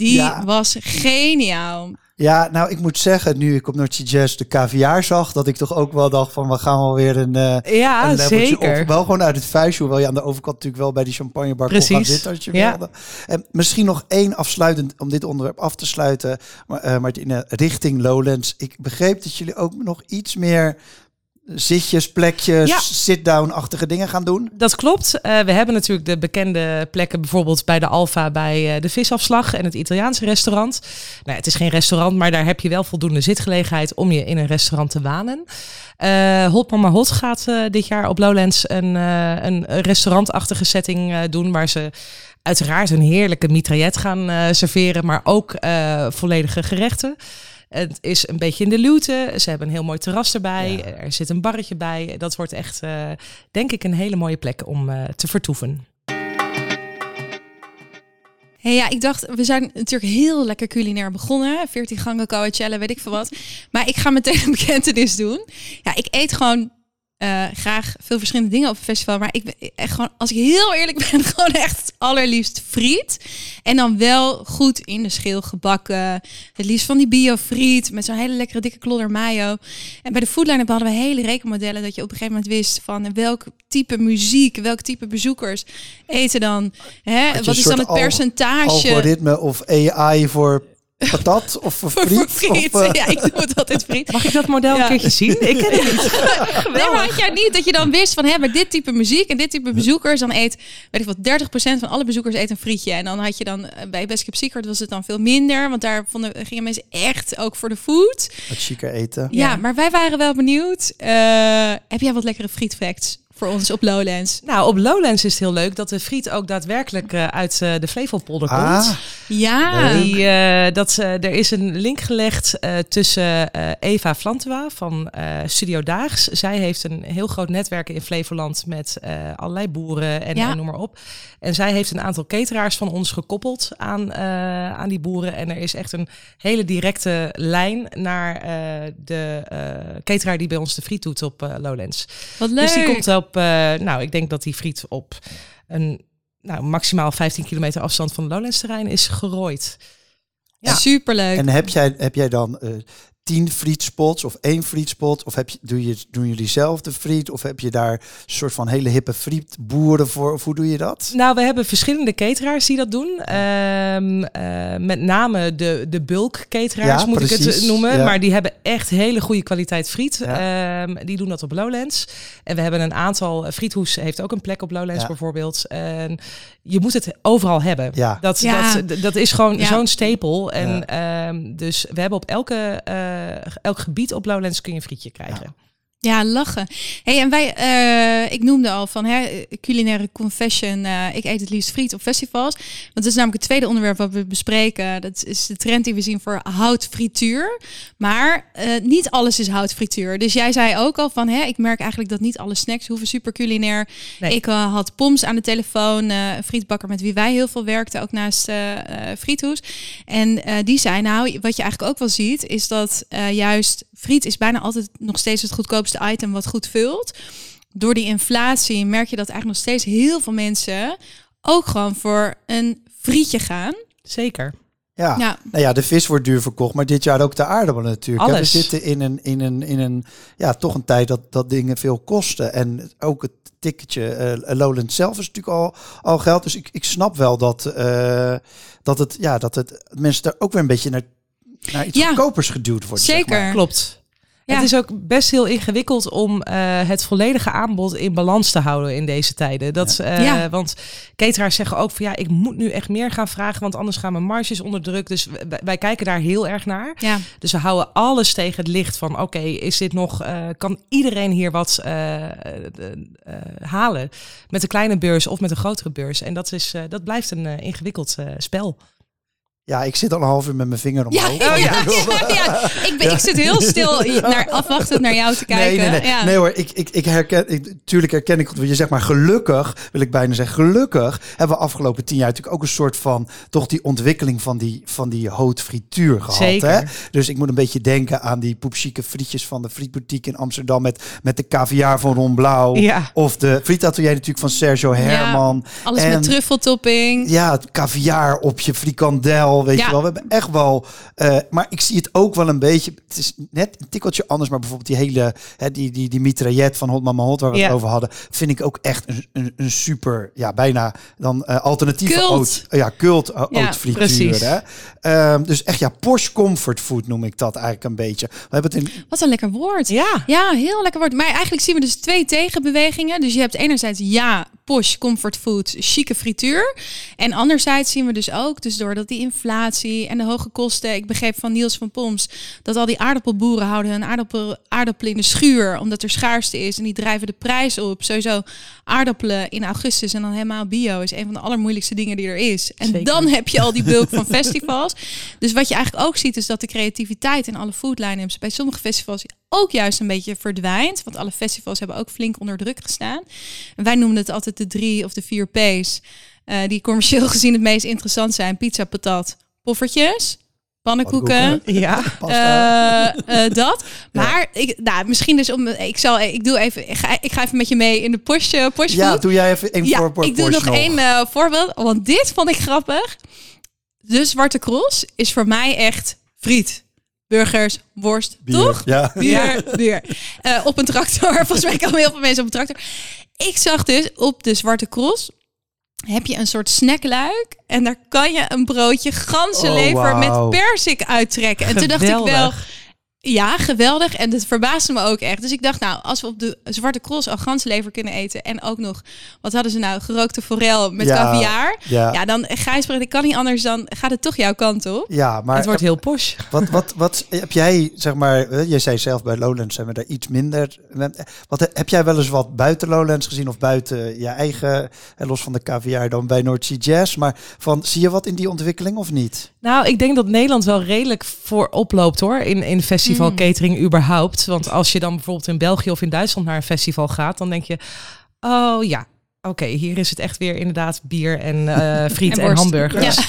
Die Ja. was geniaal. Ja, nou, ik moet zeggen, nu ik op Noordse Jazz de caviar zag, dat ik toch ook wel dacht van, we gaan wel weer een, eh Ja, een zeker. op. Wel gewoon uit het vuistje, hoewel je aan de overkant natuurlijk wel bij die champagnebar kon gaan Precies. zitten als je Ja. wilde. En misschien nog één afsluitend, om dit onderwerp af te sluiten, maar, eh Martine, richting Lowlands. Ik begreep dat jullie ook nog iets meer zitjes, plekjes, Ja. sit-down-achtige dingen gaan doen. Dat klopt. Eh, we hebben natuurlijk de bekende plekken, bijvoorbeeld bij de Alfa, bij eh, de visafslag en het Italiaanse restaurant. Nou, het is geen restaurant, maar daar heb je wel voldoende zitgelegenheid om je in een restaurant te wanen. Eh Hot Mama Hot gaat dit jaar op Lowlands een, een restaurantachtige setting doen, waar ze uiteraard een heerlijke mitraillet gaan serveren, maar ook volledige gerechten. Het is een beetje in de luwte. Ze hebben een heel mooi terras erbij. Ja. Er zit een barretje bij. Dat wordt echt, eh, denk ik, een hele mooie plek om eh, te vertoeven. Hey, ja, ik dacht, we zijn natuurlijk heel lekker culinair begonnen. 14 gangen Coachella, weet ik veel wat. Maar ik ga meteen een bekentenis doen. Ja, ik eet gewoon eh, graag veel verschillende dingen op een festival. Maar ik ben echt gewoon, als ik heel eerlijk ben, gewoon echt het allerliefst friet. En dan wel goed in de schil gebakken. Het liefst van die biofriet met zo'n hele lekkere dikke klodder mayo. En bij de foodline hadden we hele rekenmodellen dat je op een gegeven moment wist van welk type muziek, welk type bezoekers eten dan. Hè? Wat is dan het percentage? Algoritme of AI voor patat of voor Voor, friet? voor friet. Of, eh, Ja, ik doe het altijd friet. Mag ik dat model Ja. een keertje zien? Ik ken het niet. Nee, maar had jij niet dat je dan wist van hè, bij dit type muziek en dit type bezoekers, dan eet, weet ik wat, 30% van alle bezoekers eet een frietje. En dan had je dan eh, bij Best Kept Secret was het dan veel minder, want daar vonden, gingen mensen echt ook voor de food. Wat chiquer eten. Ja, Ja. maar wij waren wel benieuwd. Eh, heb jij wat lekkere frietfacts voor ons op Lowlands? Nou, op Lowlands is het heel leuk dat de friet ook daadwerkelijk eh, uit eh, de Flevopolder komt. Ah, Ja. Die, eh, dat, er is een link gelegd eh, tussen eh, Eva Flantua van eh, Studio Daags. Zij heeft een heel groot netwerk in Flevoland met eh, allerlei boeren en, Ja. en noem maar op. En zij heeft een aantal cateraars van ons gekoppeld aan, eh, aan die boeren. En er is echt een hele directe lijn naar eh, de eh cateraar die bij ons de friet doet op Lowlands. Wat leuk. Dus die komt op, eh, nou, ik denk dat die friet op een nou, maximaal 15 kilometer afstand van het Lowlands terrein is gerooid. Ja. Superleuk. en heb jij, heb jij dan eh, tien frietspots of één frietspot? Of heb je, doe je, doen jullie zelf de friet? Of heb je daar een soort van hele hippe frietboeren voor? Of hoe doe je dat? Nou, we hebben verschillende cateraars die dat doen. Ehm, eh, met name de, de bulk cateraars Ja, moet ik het noemen. Ja. Maar die hebben echt hele goede kwaliteit friet. Ja. Ehm, die doen dat op Lowlands. En we hebben een aantal... eh, Friethoes heeft ook een plek op Lowlands bijvoorbeeld. En je moet het overal hebben. Ja. Dat, Ja. dat, dat is gewoon Ja. zo'n stapel. En Ja. ehm, dus we hebben op elke, eh, elk gebied op Lowlands kun je een frietje krijgen. Ja, lachen. Hey, en wij, eh, ik noemde al van hè, culinaire confession. eh, ik eet het liefst friet op festivals. Want dat is namelijk het tweede onderwerp wat we bespreken. Dat is de trend die we zien voor houtfrituur. Maar eh, niet alles is houtfrituur. Dus jij zei ook al van, hè, ik merk eigenlijk dat niet alle snacks hoeven super culinair. Nee. Ik had Poms aan de telefoon, een frietbakker met wie wij heel veel werkten, ook naast Friethoes. En die zei, nou, wat je eigenlijk ook wel ziet, is dat juist friet is bijna altijd nog steeds het goedkoopste item wat goed vult. Door die inflatie merk je dat eigenlijk nog steeds heel veel mensen ook gewoon voor een frietje gaan. Zeker. Ja. Ja. Nou ja, de vis wordt duur verkocht, maar dit jaar ook de aardappelen natuurlijk. hè. We Alles. zitten in een, in een, in een, ja, toch een tijd dat, dat dingen veel kosten. En ook het ticketje eh Lowland zelf is natuurlijk al, al geld. Dus ik, ik snap wel dat, eh, dat het, ja, dat het mensen daar ook weer een beetje naar, naar iets Ja. goedkopers geduwd wordt. zeg Zeker. maar. Klopt. Ja. Het is ook best heel ingewikkeld om eh, het volledige aanbod in balans te houden in deze tijden. Dat, eh, Ja. Want cateraars zeggen ook van ja, ik moet nu echt meer gaan vragen, want anders gaan mijn marges onder druk. Dus wij, wij kijken daar heel erg naar. Dus we houden alles tegen het licht van oké, is dit nog, eh, kan iedereen hier wat halen met een kleine beurs of met een grotere beurs? En dat, is, dat blijft een ingewikkeld spel. Ja, ik zit al een half uur met mijn vinger omhoog. ja, ja, ja. Ik, ben, ik zit heel stil naar, afwachtend naar jou te kijken. Nee, nee, nee. Nee hoor, ik, ik, ik herken, ik, tuurlijk herken ik wat je zegt, maar gelukkig, wil ik bijna zeggen, gelukkig hebben we afgelopen tien jaar natuurlijk ook een soort van, toch die ontwikkeling van die, van die haute frituur gehad. Zeker. Hè? Dus ik moet een beetje denken aan die poepchique frietjes van de frietboutique in Amsterdam met, met de caviar van Ron Blauw. Ja. Of de frietatelier natuurlijk van Sergio Herman. Alles En- met truffeltopping. Ja, het caviar op je frikandel, weet Ja. je wel. We hebben echt wel... eh, maar ik zie het ook wel een beetje... Het is net een tikkeltje anders, maar bijvoorbeeld die hele... Hè, die, die, die mitraillet van Hot Mama Hot, waar we Ja. het over hadden... vind ik ook echt een, een, een super... Ja, bijna dan eh alternatieve Cult. oud, ja, cult uh, Ja, frituur. precies. Hè? Ehm, dus echt, ja, Porsche comfort food noem ik dat eigenlijk een beetje. We hebben het in... Wat een lekker woord. Ja. Ja, heel lekker woord. Maar eigenlijk zien we dus twee tegenbewegingen. Dus je hebt enerzijds ja, posh, comfort food, chique frituur. En anderzijds zien we dus ook, dus doordat die inflatie en de hoge kosten. Ik begreep van Niels van Poms dat al die aardappelboeren houden hun aardappel, aardappelen in de schuur. Omdat er schaarste is en die drijven de prijs op. Sowieso aardappelen in augustus en dan helemaal bio is een van de allermoeilijkste dingen die er is. En Zeker. dan heb je al die bulk van festivals. Dus wat je eigenlijk ook ziet is dat de creativiteit in alle food line-ups bij sommige festivals ook juist een beetje verdwijnt. Want alle festivals hebben ook flink onder druk gestaan. En wij noemen het altijd de drie of de vier P's. Eh, die commercieel gezien het meest interessant zijn. Pizza, patat, poffertjes, pannenkoeken. Ja. Eh, eh, dat. Maar ik, nou, misschien dus om. Ik zal. Ik doe even. Ik ga, ik ga even met je mee in de Porsche. Porsche ja, doe jij even een Ja, voor, voor ik doe nog één eh, voorbeeld, want dit vond ik grappig. De Zwarte Cross is voor mij echt friet. Burgers, worst, Bier. toch? Ja. Bier, bier. Eh, op een tractor. Volgens mij komen heel veel mensen op een tractor. Ik zag dus op de Zwarte Cross heb je een soort snackluik en daar kan je een broodje ganzenlever Oh, wauw. met persik uittrekken. En toen dacht ik wel. Ja, geweldig. En het verbaasde me ook echt. Dus ik dacht, nou, als we op de Zwarte Cross al ganslever kunnen eten en ook nog, wat hadden ze nou, gerookte forel met Ja, caviar. Ja, Ja, dan Gijsbrecht, ik kan niet anders dan gaat het toch jouw kant op. ja, maar het wordt heel posh. Wat, wat, wat heb jij, zeg maar, eh, je zei zelf bij Lowlands zijn we daar iets minder. Wat, heb jij wel eens wat buiten Lowlands gezien of buiten je eigen, eh, los van de caviar dan bij North Sea Jazz? Maar van, zie je wat in die ontwikkeling of niet? Nou, ik denk dat Nederland wel redelijk voor oploopt hoor. In, in festival Mm. überhaupt. Want als je dan bijvoorbeeld in België of in Duitsland naar een festival gaat, dan denk je, oh ja, oké, hier is het echt weer inderdaad bier en eh friet En hamburgers. Ja.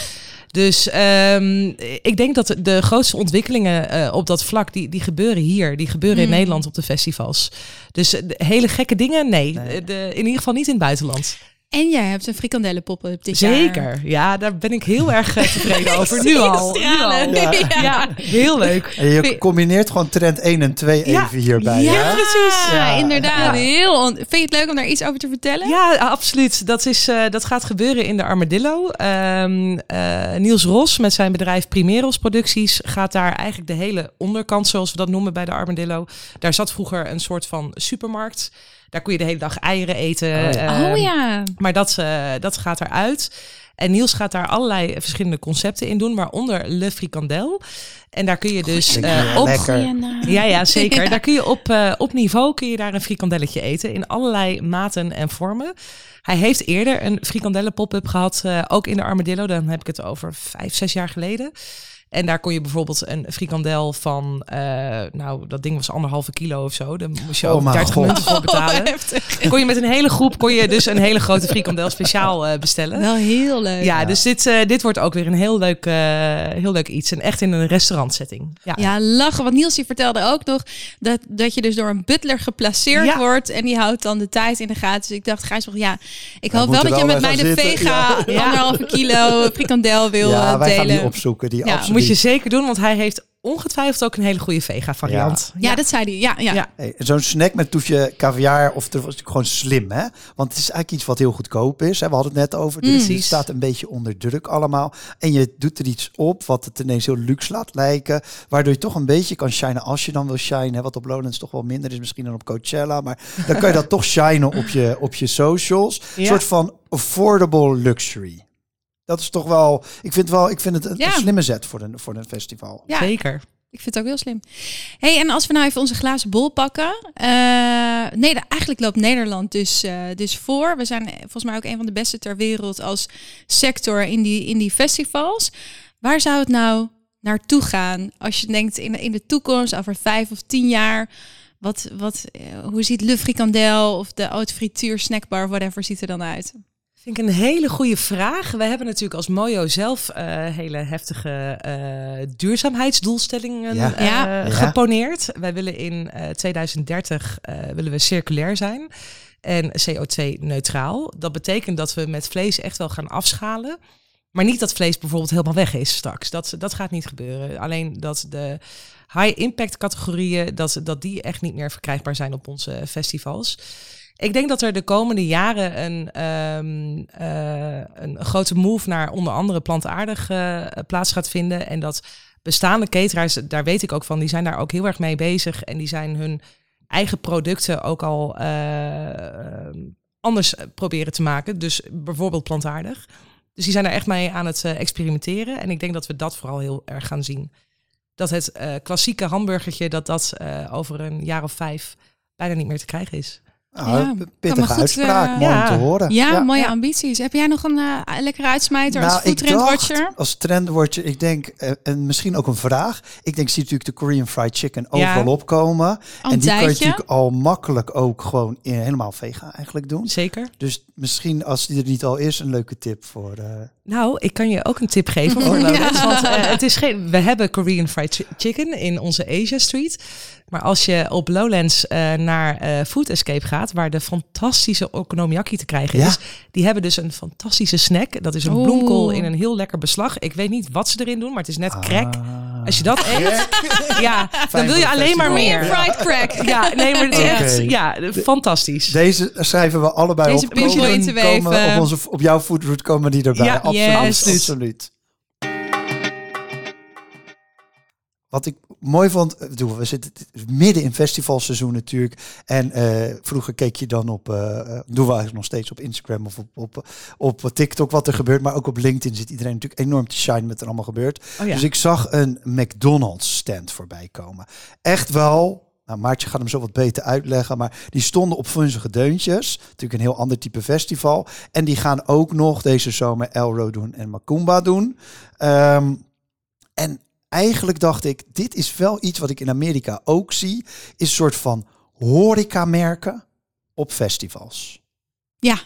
Dus ehm, ik denk dat de- de grootste ontwikkelingen eh, op dat vlak, die, die gebeuren hier. Die gebeuren in Mm. Nederland op de festivals. Dus eh, de hele gekke dingen, nee. Nee. De, in ieder geval niet in het buitenland. En jij hebt een frikandellen pop-up dit jaar. Zeker. Ja, daar ben ik heel erg eh, tevreden over. Nu al. Nu stralen. al. Ja. Ja, heel leuk. En je combineert gewoon trend 1 en 2 Ja. even hierbij. Ja, hè? precies. Ja. inderdaad. Ja. Heel on- Vind je het leuk om daar iets over te vertellen? Ja, absoluut. Dat, is, eh, dat gaat gebeuren in de Armadillo. Ehm, eh, Niels Ros met zijn bedrijf Primeros Producties gaat daar eigenlijk de hele onderkant, zoals we dat noemen bij de Armadillo. Daar zat vroeger een soort van supermarkt. Daar kon je de hele dag eieren eten. Oh ja. Ehm, oh ja. Maar dat, eh, dat gaat eruit. En Niels gaat daar allerlei verschillende concepten in doen, waaronder Le Frikandel. En daar kun je dus eh, op... lekker. Naam. Ja, ja, zeker. Ja. Daar kun je op, eh, op niveau kun je daar een frikandelletje eten in allerlei maten en vormen. Hij heeft eerder een frikandellen pop-up gehad, eh, ook in de Armadillo. Dan heb ik het over vijf, zes jaar geleden. En daar kon je bijvoorbeeld een frikandel van, eh, nou, dat ding was anderhalve kilo of zo. Daar moest je Oh ook mijn 30 God. munten voor betalen. heftig. kon je met een hele groep, kon je dus een hele grote frikandel speciaal eh, bestellen. Wel heel leuk. Ja, dus dit, eh, dit wordt ook weer een heel leuk, eh, heel leuk iets. En echt in een restaurantsetting. Ja. Ja, lachen. Want Niels die vertelde ook nog dat, dat je dus door een butler geplaceerd Ja. wordt. En die houdt dan de tijd in de gaten. Dus ik dacht, Gijs, ja, ik hoop wel dat je wel met mij de zitten. vega Ja. anderhalve kilo frikandel wil Ja, eh, wij gaan die delen. opzoeken. Die Ja, absoluut. Moet je zeker doen, want hij heeft ongetwijfeld ook een hele goede vega variant. Ja, dat zei hij. Ja, ja. Ja. Hey, Zo'n snack met toefje caviar, of er was natuurlijk gewoon slim, hè? Want het is eigenlijk iets wat heel goedkoop is. Hè? We hadden het net over. Dus Mm. het staat een beetje onder druk allemaal. En je doet er iets op wat het ineens heel luxe laat lijken. Waardoor je toch een beetje kan shinen als je dan wil shinen. hè, Wat op Lowlands toch wel minder is misschien dan op Coachella. Maar dan kan je dat toch shinen op je, op je socials. Een soort van affordable luxury. Dat is toch wel... Ik vind, wel, ik vind het een, Ja. een slimme zet voor een, voor een festival. Ja, Zeker. Ik vind het ook heel slim. hey, en als we nou even onze glazen bol pakken. eh nee, eigenlijk loopt Nederland dus, eh, dus voor. We zijn volgens mij ook een van de beste ter wereld als sector in die, in die festivals. Waar zou het nou naartoe gaan als je denkt in, in de toekomst, over vijf of tien jaar? Wat, wat, eh, hoe ziet Le Frikandel of de oud frituur snackbar, whatever, ziet er dan uit? Vind ik een hele goede vraag. We hebben natuurlijk als Mojo zelf eh, hele heftige eh, duurzaamheidsdoelstellingen Ja. eh, Ja. Geponeerd. Wij willen in eh, 2030 eh, willen we circulair zijn en CO2-neutraal. Dat betekent dat we met vlees echt wel gaan afschalen. Maar niet dat vlees bijvoorbeeld helemaal weg is straks. Dat, dat gaat niet gebeuren. Alleen dat de high-impact categorieën, dat, dat die echt niet meer verkrijgbaar zijn op onze festivals. Ik denk dat er de komende jaren een, ehm, eh, een grote move naar onder andere plantaardig eh, plaats gaat vinden. En dat bestaande cateraars, daar weet ik ook van, die zijn daar ook heel erg mee bezig. En die zijn hun eigen producten ook al eh, anders proberen te maken. Dus bijvoorbeeld plantaardig. Dus die zijn er echt mee aan het experimenteren. En ik denk dat we dat vooral heel erg gaan zien. Dat het klassieke hamburgertje, dat dat over een jaar of vijf bijna niet meer te krijgen is. Nou, me pittige goed, uitspraak. eh, Mooi ja. om te horen. Ja, mooie ja. ambities. Heb jij nog een eh, lekkere uitsmijter als Nou, food ik trendwatcher? als trendwatcher, ik denk, eh, en misschien ook een vraag. Ik denk, zie natuurlijk de Korean fried chicken Ja. overal opkomen. En die kan je natuurlijk al makkelijk ook gewoon in, helemaal vega eigenlijk doen. Zeker. Dus misschien als die er niet al is, een leuke tip voor... eh, Nou, ik kan je ook een tip geven voor. Want het is geen, we hebben Korean fried chi- chicken in onze Asia Street. Maar als je op Lowlands eh, naar eh, Food Escape gaat, waar de fantastische okonomiyaki te krijgen Ja. is, die hebben dus een fantastische snack. Dat is een Oeh. bloemkool in een heel lekker beslag. Ik weet niet wat ze erin doen, maar het is net crack. ah. Als je dat eet, ja, dan wil je alleen maar meer. Fried crack. Ja, nee, maar het is ja, fantastisch. Deze schrijven we allebei Deze op. pinch Komen- komen. Op, onze, op jouw foodroute komen die erbij. Ja, absoluut, yes. absoluut. Wat ik mooi vond, eh, we zitten midden in festivalseizoen natuurlijk. En eh, vroeger keek je dan op, eh, doen we eigenlijk nog steeds op Instagram of op, op, op TikTok wat er gebeurt. Maar ook op LinkedIn zit iedereen natuurlijk enorm te shine met er allemaal gebeurt. Oh ja. Dus ik zag een McDonald's stand voorbij komen. Echt wel. Nou, Maartje gaat hem zo wat beter uitleggen. Maar die stonden op vunzige deuntjes. Natuurlijk een heel ander type festival. En die gaan ook nog deze zomer Elro doen en Macumba doen. Ehm, en eigenlijk dacht ik, dit is wel iets wat ik in Amerika ook zie. Is een soort van horecamerken op festivals. Ja.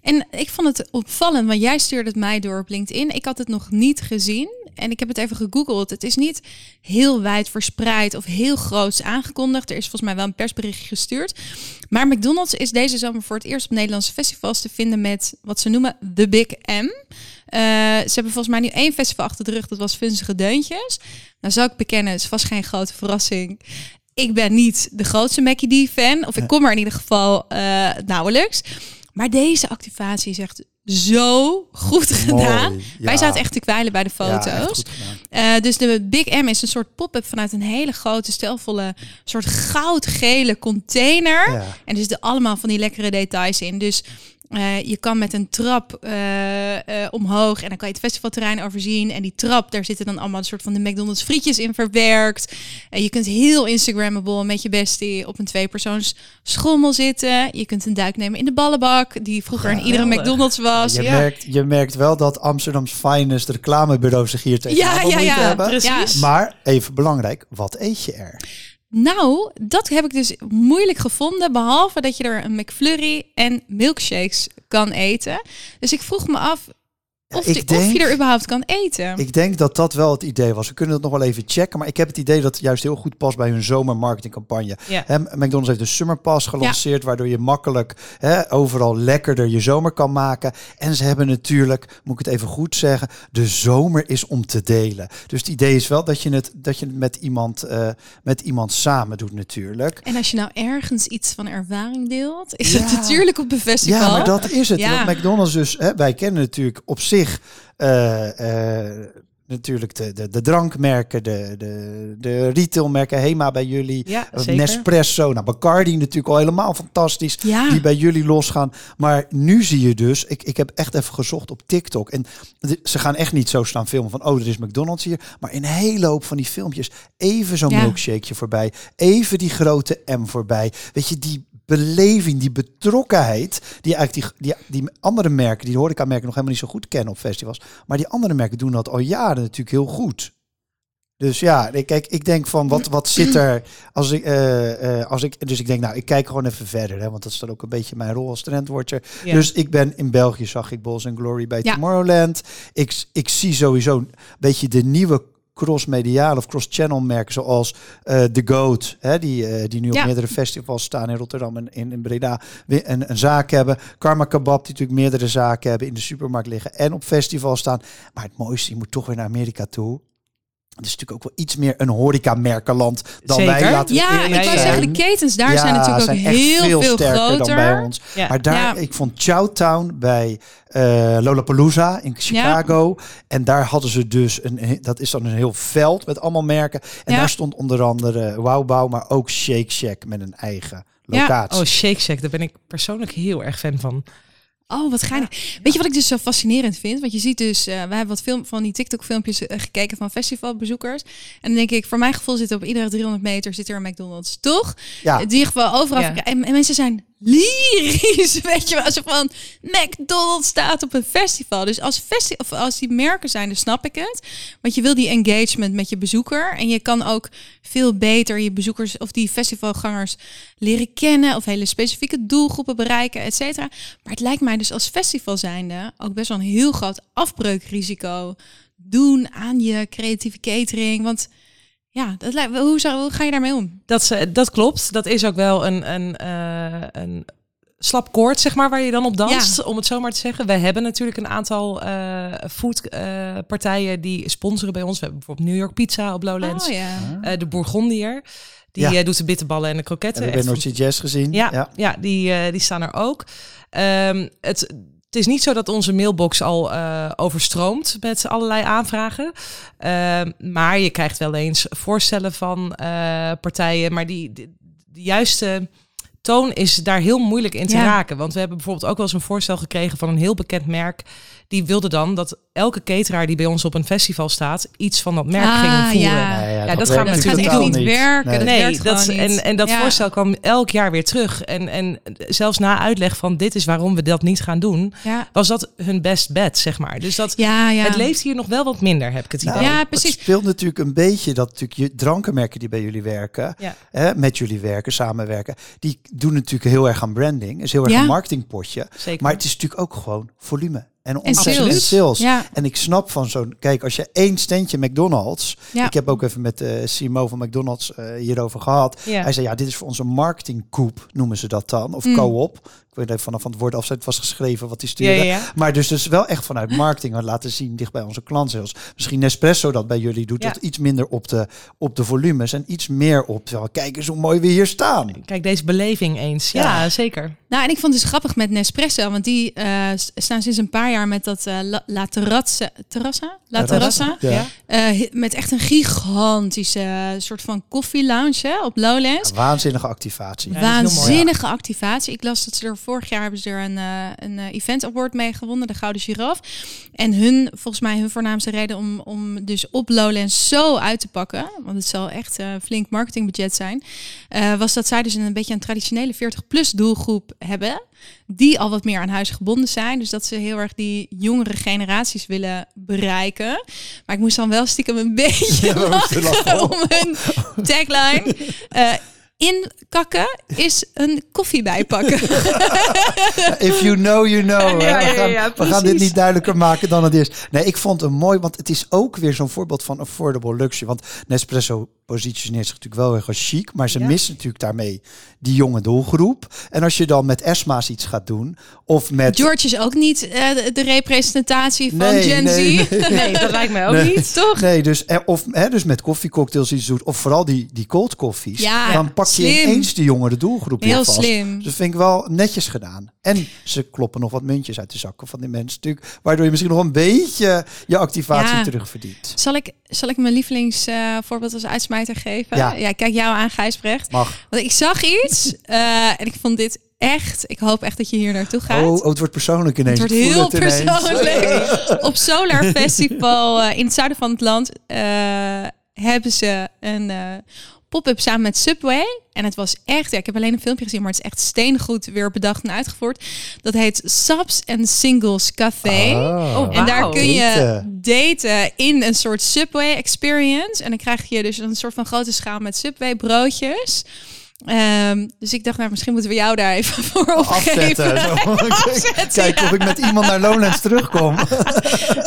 En ik vond het opvallend, want jij stuurde het mij door op LinkedIn. Ik had het nog niet gezien. en ik heb het even gegoogeld. Het is niet heel wijd verspreid of heel groots aangekondigd. Er is volgens mij wel een persberichtje gestuurd. Maar McDonald's is deze zomer voor het eerst op Nederlandse festivals te vinden met wat ze noemen The Big M. Eh, ze hebben volgens mij nu één festival achter de rug. Dat was Vunzige Deuntjes. Nou zou ik bekennen, het was geen grote verrassing. Ik ben niet de grootste Mackie D fan. Of ik kom er in ieder geval eh, nauwelijks. Maar deze activatie is echt zo goed gedaan. Mooi, Wij zaten echt te kwijlen bij de foto's. Eh, dus de Big M is een soort pop-up vanuit een hele grote, stelvolle, soort goudgele container. Ja. En er zitten allemaal van die lekkere details in. Dus eh, je kan met een trap eh, eh, omhoog en dan kan je het festivalterrein overzien. En die trap, daar zitten dan allemaal een soort van de McDonald's frietjes in verwerkt. En je kunt heel Instagrammable met je bestie op een tweepersoons schommel zitten. Je kunt een duik nemen in de ballenbak, die vroeger in iedere Geweldig. McDonald's was. Je, Ja, merkt, je merkt wel dat Amsterdam's finest reclamebureau zich hier tegen Ja, ja, ja, hebben. precies. Maar even belangrijk, wat eet je er? Nou, dat heb ik dus moeilijk gevonden. Behalve dat je er een McFlurry en milkshakes kan eten. Dus ik vroeg me af of, ik die- of denk- je er überhaupt kan eten. Ik denk dat dat wel het idee was. We kunnen het nog wel even checken. Maar ik heb het idee dat het juist heel goed past bij hun zomermarketingcampagne. Ja. McDonald's heeft de Summer Pass gelanceerd, waardoor je makkelijk hè, overal lekkerder je zomer kan maken. En ze hebben natuurlijk, moet ik het even goed zeggen, de zomer is om te delen. Dus het idee is wel dat je het, dat je het met, iemand, eh, met iemand samen doet natuurlijk. En als je nou ergens iets van ervaring deelt, is Ja. het natuurlijk op een festival. Ja, maar dat is het. Want McDonald's dus, hè, wij kennen natuurlijk op zich eh, eh, natuurlijk de, de, de drankmerken, de, de, de retailmerken, Hema bij jullie, Ja, eh. Nespresso, nou Bacardi natuurlijk al helemaal fantastisch, Ja. die bij jullie losgaan. Maar nu zie je dus, ik, ik heb echt even gezocht op TikTok en ze gaan echt niet zo staan filmen van, oh, er is McDonald's hier, maar in een hele hoop van die filmpjes even zo'n Ja. milkshakeje voorbij, even die grote M voorbij. Weet je, die beleving, die betrokkenheid, die eigenlijk die, die, die andere merken, die horeca-merken nog helemaal niet zo goed kennen op festivals. Maar die andere merken doen dat al jaren natuurlijk heel goed. Dus ja, ik- kijk, ik denk van wat, wat zit er als ik, eh, eh, als ik, dus ik denk nou, ik kijk gewoon even verder, hè, want dat is dan ook een beetje mijn rol als trendwatcher. Ja. Dus ik ben in België, zag ik Balls and Glory bij Ja. Tomorrowland. Ik, ik zie sowieso een beetje de nieuwe cross-mediale of cross-channel merken zoals eh The Goat, hè, die, eh, die nu op Ja. meerdere festivals staan in Rotterdam en in, in Breda, een, een zaak hebben. Karma Kebab, die natuurlijk meerdere zaken hebben in de supermarkt liggen en op festivals staan. Maar het mooiste, je moet toch weer naar Amerika toe. Het is natuurlijk ook wel iets meer een horeca-merkenland dan Zeker. wij. Laten we Ja, ik wou ja, zeggen, de ketens daar Ja, zijn natuurlijk ook zijn heel veel, sterker groter. dan bij ons. Ja. Maar daar, Ja. ik vond Chowtown bij eh, Lollapalooza in Chicago. En daar hadden ze dus, een, dat is dan een heel veld met allemaal merken. En Ja. daar stond onder andere Wow Wow, maar ook Shake Shack met een eigen Ja. locatie. Oh, Shake Shack, daar ben ik persoonlijk heel erg fan van. Oh, wat geinig. Weet je wat ik dus zo fascinerend vind? Want je ziet dus, eh we hebben wat film van die TikTok-filmpjes eh, gekeken van festivalbezoekers. En dan denk ik, voor mijn gevoel zit op iedere 300 meter zit er een McDonald's, toch? ja, In ieder geval overal. Ja. En, en mensen zijn lyrisch, weet je wel. Zo van, McDonald's staat op een festival. Dus als, festi of als die merken zijn, dan snap ik het. Want je wil die engagement met je bezoeker. En je kan ook veel beter je bezoekers of die festivalgangers leren kennen. Of hele specifieke doelgroepen bereiken, et cetera. Maar het lijkt mij dus als festival zijnde ook best wel een heel groot afbreukrisico doen aan je creatieve catering. Want ja, dat lijkt, hoe, zou, hoe ga je daarmee om? Dat, ze- dat klopt. Dat is ook wel een, een, eh, een slap koord, zeg maar, waar je dan op danst, om het zo maar te zeggen. Wij hebben natuurlijk een aantal eh foodpartijen die sponsoren bij ons. We hebben bijvoorbeeld New York Pizza op Lowlands. Oh ja. Eh, de Bourgondier, die Ja. eh, doet de bitterballen en de kroketten. hebben we North Sea Jazz gezien. Ja, ja. die, eh, die staan er ook. Ehm, het, het is niet zo dat onze mailbox al eh, overstroomt met allerlei aanvragen. Ehm, maar je krijgt wel eens voorstellen van eh, partijen. Maar die, de, de juiste toon is daar heel moeilijk in te Ja. raken. Want we hebben bijvoorbeeld ook wel eens een voorstel gekregen van een heel bekend merk. Die wilde dan dat elke cateraar die bij ons op een festival staat, iets van dat merk Ah, ging voeren. ja. Nee, Ja, dat, dat werkt gaan we Dat gaat natuurlijk niet werken. Nee. Dat Nee, werkt dat, en, en dat Ja. voorstel kwam elk jaar weer terug. En, en zelfs na uitleg van dit is waarom we dat niet gaan doen, Ja, was dat hun best bet, zeg maar. Dus dat, ja, ja. het leeft hier nog wel wat minder, heb ik het idee. Nou, Ja, Het precies. speelt natuurlijk een beetje dat natuurlijk je drankenmerken die bij jullie werken, Ja. hè, met jullie werken, samenwerken, die doen natuurlijk heel erg aan branding. Is heel erg Ja. een marketingpotje. Zeker. Maar het is natuurlijk ook gewoon volume. En En omzet en sales. sales. Ja. En ik snap van zo'n... Kijk, als je één standje McDonald's... Ja. Ik heb ook even met de CMO van McDonald's eh, hierover gehad. Ja. Hij zei, ja, dit is voor onze marketingkoep, noemen ze dat dan. Of Mm. co-op. Ik weet even vanaf van het woord af het was geschreven wat hij stuurde. Ja, ja, ja. Maar dus, dus wel echt vanuit marketing had laten zien dicht bij onze klanten. Zoals misschien Nespresso dat bij jullie doet. Ja. Dat iets minder op de, op de volumes en iets meer op. zo, Kijk eens hoe mooi we hier staan. Kijk deze beleving eens. Ja, Ja. zeker. Nou, en ik vond het dus grappig met Nespresso, want die eh, staan sinds een paar jaar met dat eh, La, La Terrazza, Terrassa? La Terrassa. Ja. Ja. Eh, met echt een gigantische soort van koffielounge op Lowlands. Waanzinnige activatie. Heel mooi, Waanzinnige activatie. Ik las dat ze er vorig jaar hebben ze er een, eh, een eh, event award mee gewonnen, de Gouden Giraf. En hun, volgens mij, hun voornaamste reden om, om dus op Lowlands zo uit te pakken, want het zal echt een flink marketingbudget zijn, eh, was dat zij dus een beetje een traditionele 40-plus doelgroep hebben. Die al wat meer aan huis gebonden zijn. Dus dat ze heel erg die jongere generaties willen bereiken. Maar ik moest dan wel stiekem een beetje Ja, lachen. om hun tagline. Eh inkakken is een koffie bijpakken. If you know, you know. Ja, hè. ja, we, gaan, ja, we gaan dit niet duidelijker maken dan het is. Nee, ik vond het mooi, want het is ook weer zo'n voorbeeld van affordable luxury. Want Nespresso positioneert zich natuurlijk wel erg als chic, maar ze Ja. missen natuurlijk daarmee die jonge doelgroep. En als je dan met Esma's iets gaat doen, of met... George is ook niet eh, de- representatie van Nee, Gen nee, Z. nee. Nee, dat lijkt mij ook Nee. niet. Toch? Nee, dus, eh, of hè, dus met koffiecocktails iets doet, of vooral die, die cold koffies. Ja, dan pak je slim. ineens de jongere doelgroep Heel vast. slim. Dus dat vind ik wel netjes gedaan. En ze kloppen nog wat muntjes uit de zakken van die mensen natuurlijk. Waardoor je misschien nog een beetje je activatie Ja. terugverdient. Zal ik, zal ik mijn lievelingsvoorbeeld als uitsmijter geven? Ja. ja, kijk jou aan, Gijsbrecht. Mag. Want ik zag iets eh, en ik vond dit echt... Ik hoop echt dat je hier naartoe gaat. Oh, oh, het wordt persoonlijk ineens. Het wordt heel het persoonlijk. Op Solar Festival eh, in het zuiden van het land eh, hebben ze een pop-up samen met Subway. En het was echt, ja, ik heb alleen een filmpje gezien, maar het is echt steengoed weer bedacht en uitgevoerd. Dat heet Subs and Singles Café. Oh. Oh, En daar kun je Daten. in een soort Subway experience. En dan krijg je dus een soort van grote schaal met Subway broodjes. Ehm, dus ik dacht, nou, misschien moeten we jou daar even voor opgeven. Afzetten. Kijk ja. of ik met iemand naar Lowlands terugkom.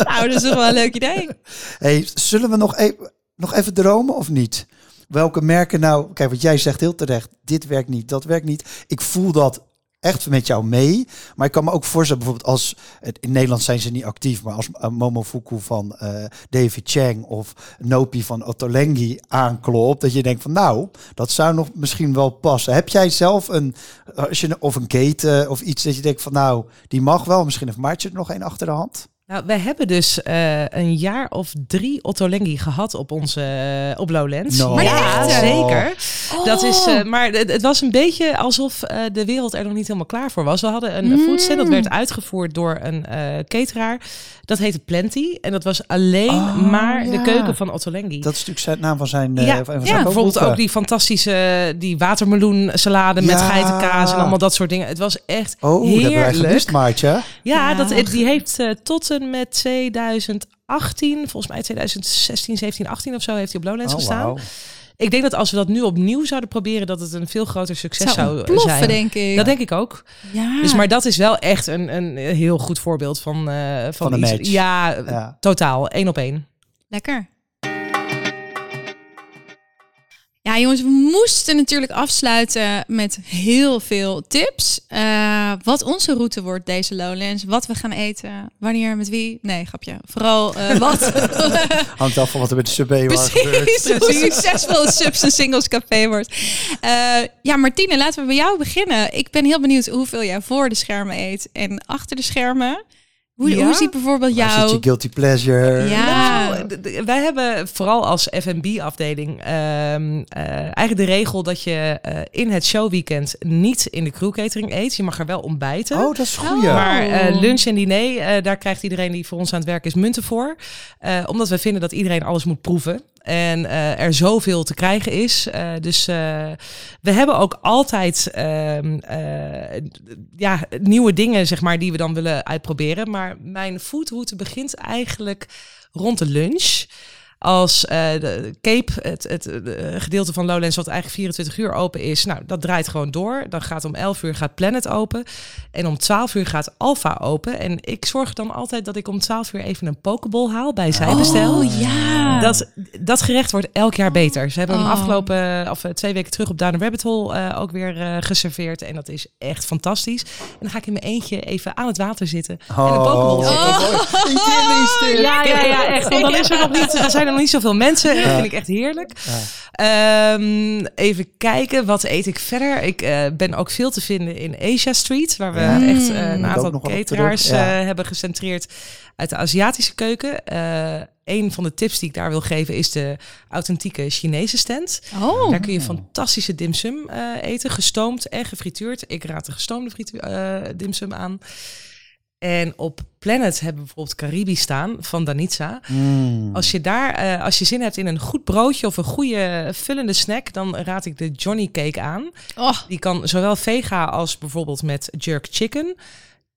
Nou, dat is toch wel een leuk idee. Hey, zullen we nog even, nog even dromen of niet? Welke merken nou... Kijk, wat jij zegt heel terecht. Dit werkt niet, dat werkt niet. Ik voel dat echt met jou mee. Maar ik kan me ook voorstellen, bijvoorbeeld als... In Nederland zijn ze niet actief, maar als uh, Momofuku van eh, David Chang of Nopi van Ottolenghi aanklopt, dat je denkt van nou, dat zou nog misschien wel passen. Heb jij zelf een, als je, of een keten of iets dat je denkt van nou, die mag wel, misschien heeft Maartje er nog één achter de hand? Nou, we hebben dus eh, een jaar of drie Ottolenghi gehad op onze eh, op Lowlands. No. Maar ja, echt? zeker. Dat is, Oh. eh, maar het, het was een beetje alsof eh, de wereld er nog niet helemaal klaar voor was. We hadden een Mm. foodset dat werd uitgevoerd door een eh cateraar. Dat heette Plenty. En dat was alleen Oh, maar de keuken van Ottolenghi. Dat is natuurlijk zijn naam van zijn, eh, ja, van zijn ja bijvoorbeeld ook die fantastische die watermeloen salade met Ja. geitenkaas en allemaal dat soort dingen. Het was echt Oh, dat hebben wij heerlijk. gemist, Maartje. Ja, Ja. Dat, die heeft tot met 2018, volgens mij 2016, 17, 18 of zo, heeft hij op Lowlands Oh, gestaan. Ik denk dat als we dat nu opnieuw zouden proberen, dat het een veel groter succes zou zou, ontploffen, zijn. denk ik. Dat denk ik ook. ja. Dus, maar dat is wel echt een, een heel goed voorbeeld van, eh van, Van een iets. match. Ja, Ja. totaal. één op één. Lekker. Ja, jongens, we moesten natuurlijk afsluiten met heel veel tips. Eh, wat onze route wordt deze Lowlands, wat we gaan eten, wanneer, met wie. Nee, grapje. Vooral eh, wat. Hangt af van wat er met de waar gebeurt. Precies, hoe succesvol het Subs en Singles Café wordt. Eh, ja, Martine, laten we bij jou beginnen. Ik ben heel benieuwd hoeveel jij voor de schermen eet en achter de schermen. Hoe, Ja? hoe ziet bijvoorbeeld Waar zit je jouw... guilty pleasure? Ja. Wij hebben vooral als F&B-afdeling ehm, eh, eigenlijk de regel dat je eh, in het showweekend niet in de crewcatering eet. Je mag er wel ontbijten. Oh, dat is goed. Oh. Maar eh, lunch en diner, eh, daar krijgt iedereen die voor ons aan het werk is munten voor. Eh, omdat we vinden dat iedereen alles moet proeven. En eh, er zoveel te krijgen is. Eh, dus eh, we hebben ook altijd ehm, eh, ja, nieuwe dingen, zeg maar, die we dan willen uitproberen. Maar mijn foodroute begint eigenlijk rond de lunch. Als eh, de Cape, het, het, eh, gedeelte van Lowlands wat eigenlijk 24 uur open is, nou, dat draait gewoon door. Dan gaat om 11 uur gaat Planet open. En om 12 uur gaat Alpha open. En ik zorg dan altijd dat ik om 12 uur even een pokeball haal bij Zijbestel. Oh ja. Dat, dat gerecht wordt elk jaar beter. Ze hebben hem Oh. afgelopen, of eh, twee weken terug op Down Rabbit Hole eh, ook weer eh, geserveerd. En dat is echt fantastisch. En dan ga ik in mijn eentje even aan het water zitten. En een pokeball zitten. Ja, ja, ja, echt. Want dan is er nog niet, er zijn er nog niet zoveel mensen. En dat vind ik echt heerlijk. Ehm, even kijken, wat eet ik verder? Ik eh, ben ook veel te vinden in Asia Street, waar we echt eh, een Moet ook aantal cateraars eh, hebben gecentreerd uit de Aziatische keuken. Eh een van de tips die ik daar wil geven is de authentieke Chinese stand. Oh. Daar kun je fantastische dimsum eten, gestoomd en gefrituurd. Ik raad de gestoomde fritu- dimsum aan. En op Planet hebben we bijvoorbeeld Caribi staan van Danitza. Mm. Als je daar, eh, als je zin hebt in een goed broodje of een goede vullende snack, dan raad ik de Johnny Cake aan. Oh, Die kan zowel vega als bijvoorbeeld met jerk chicken.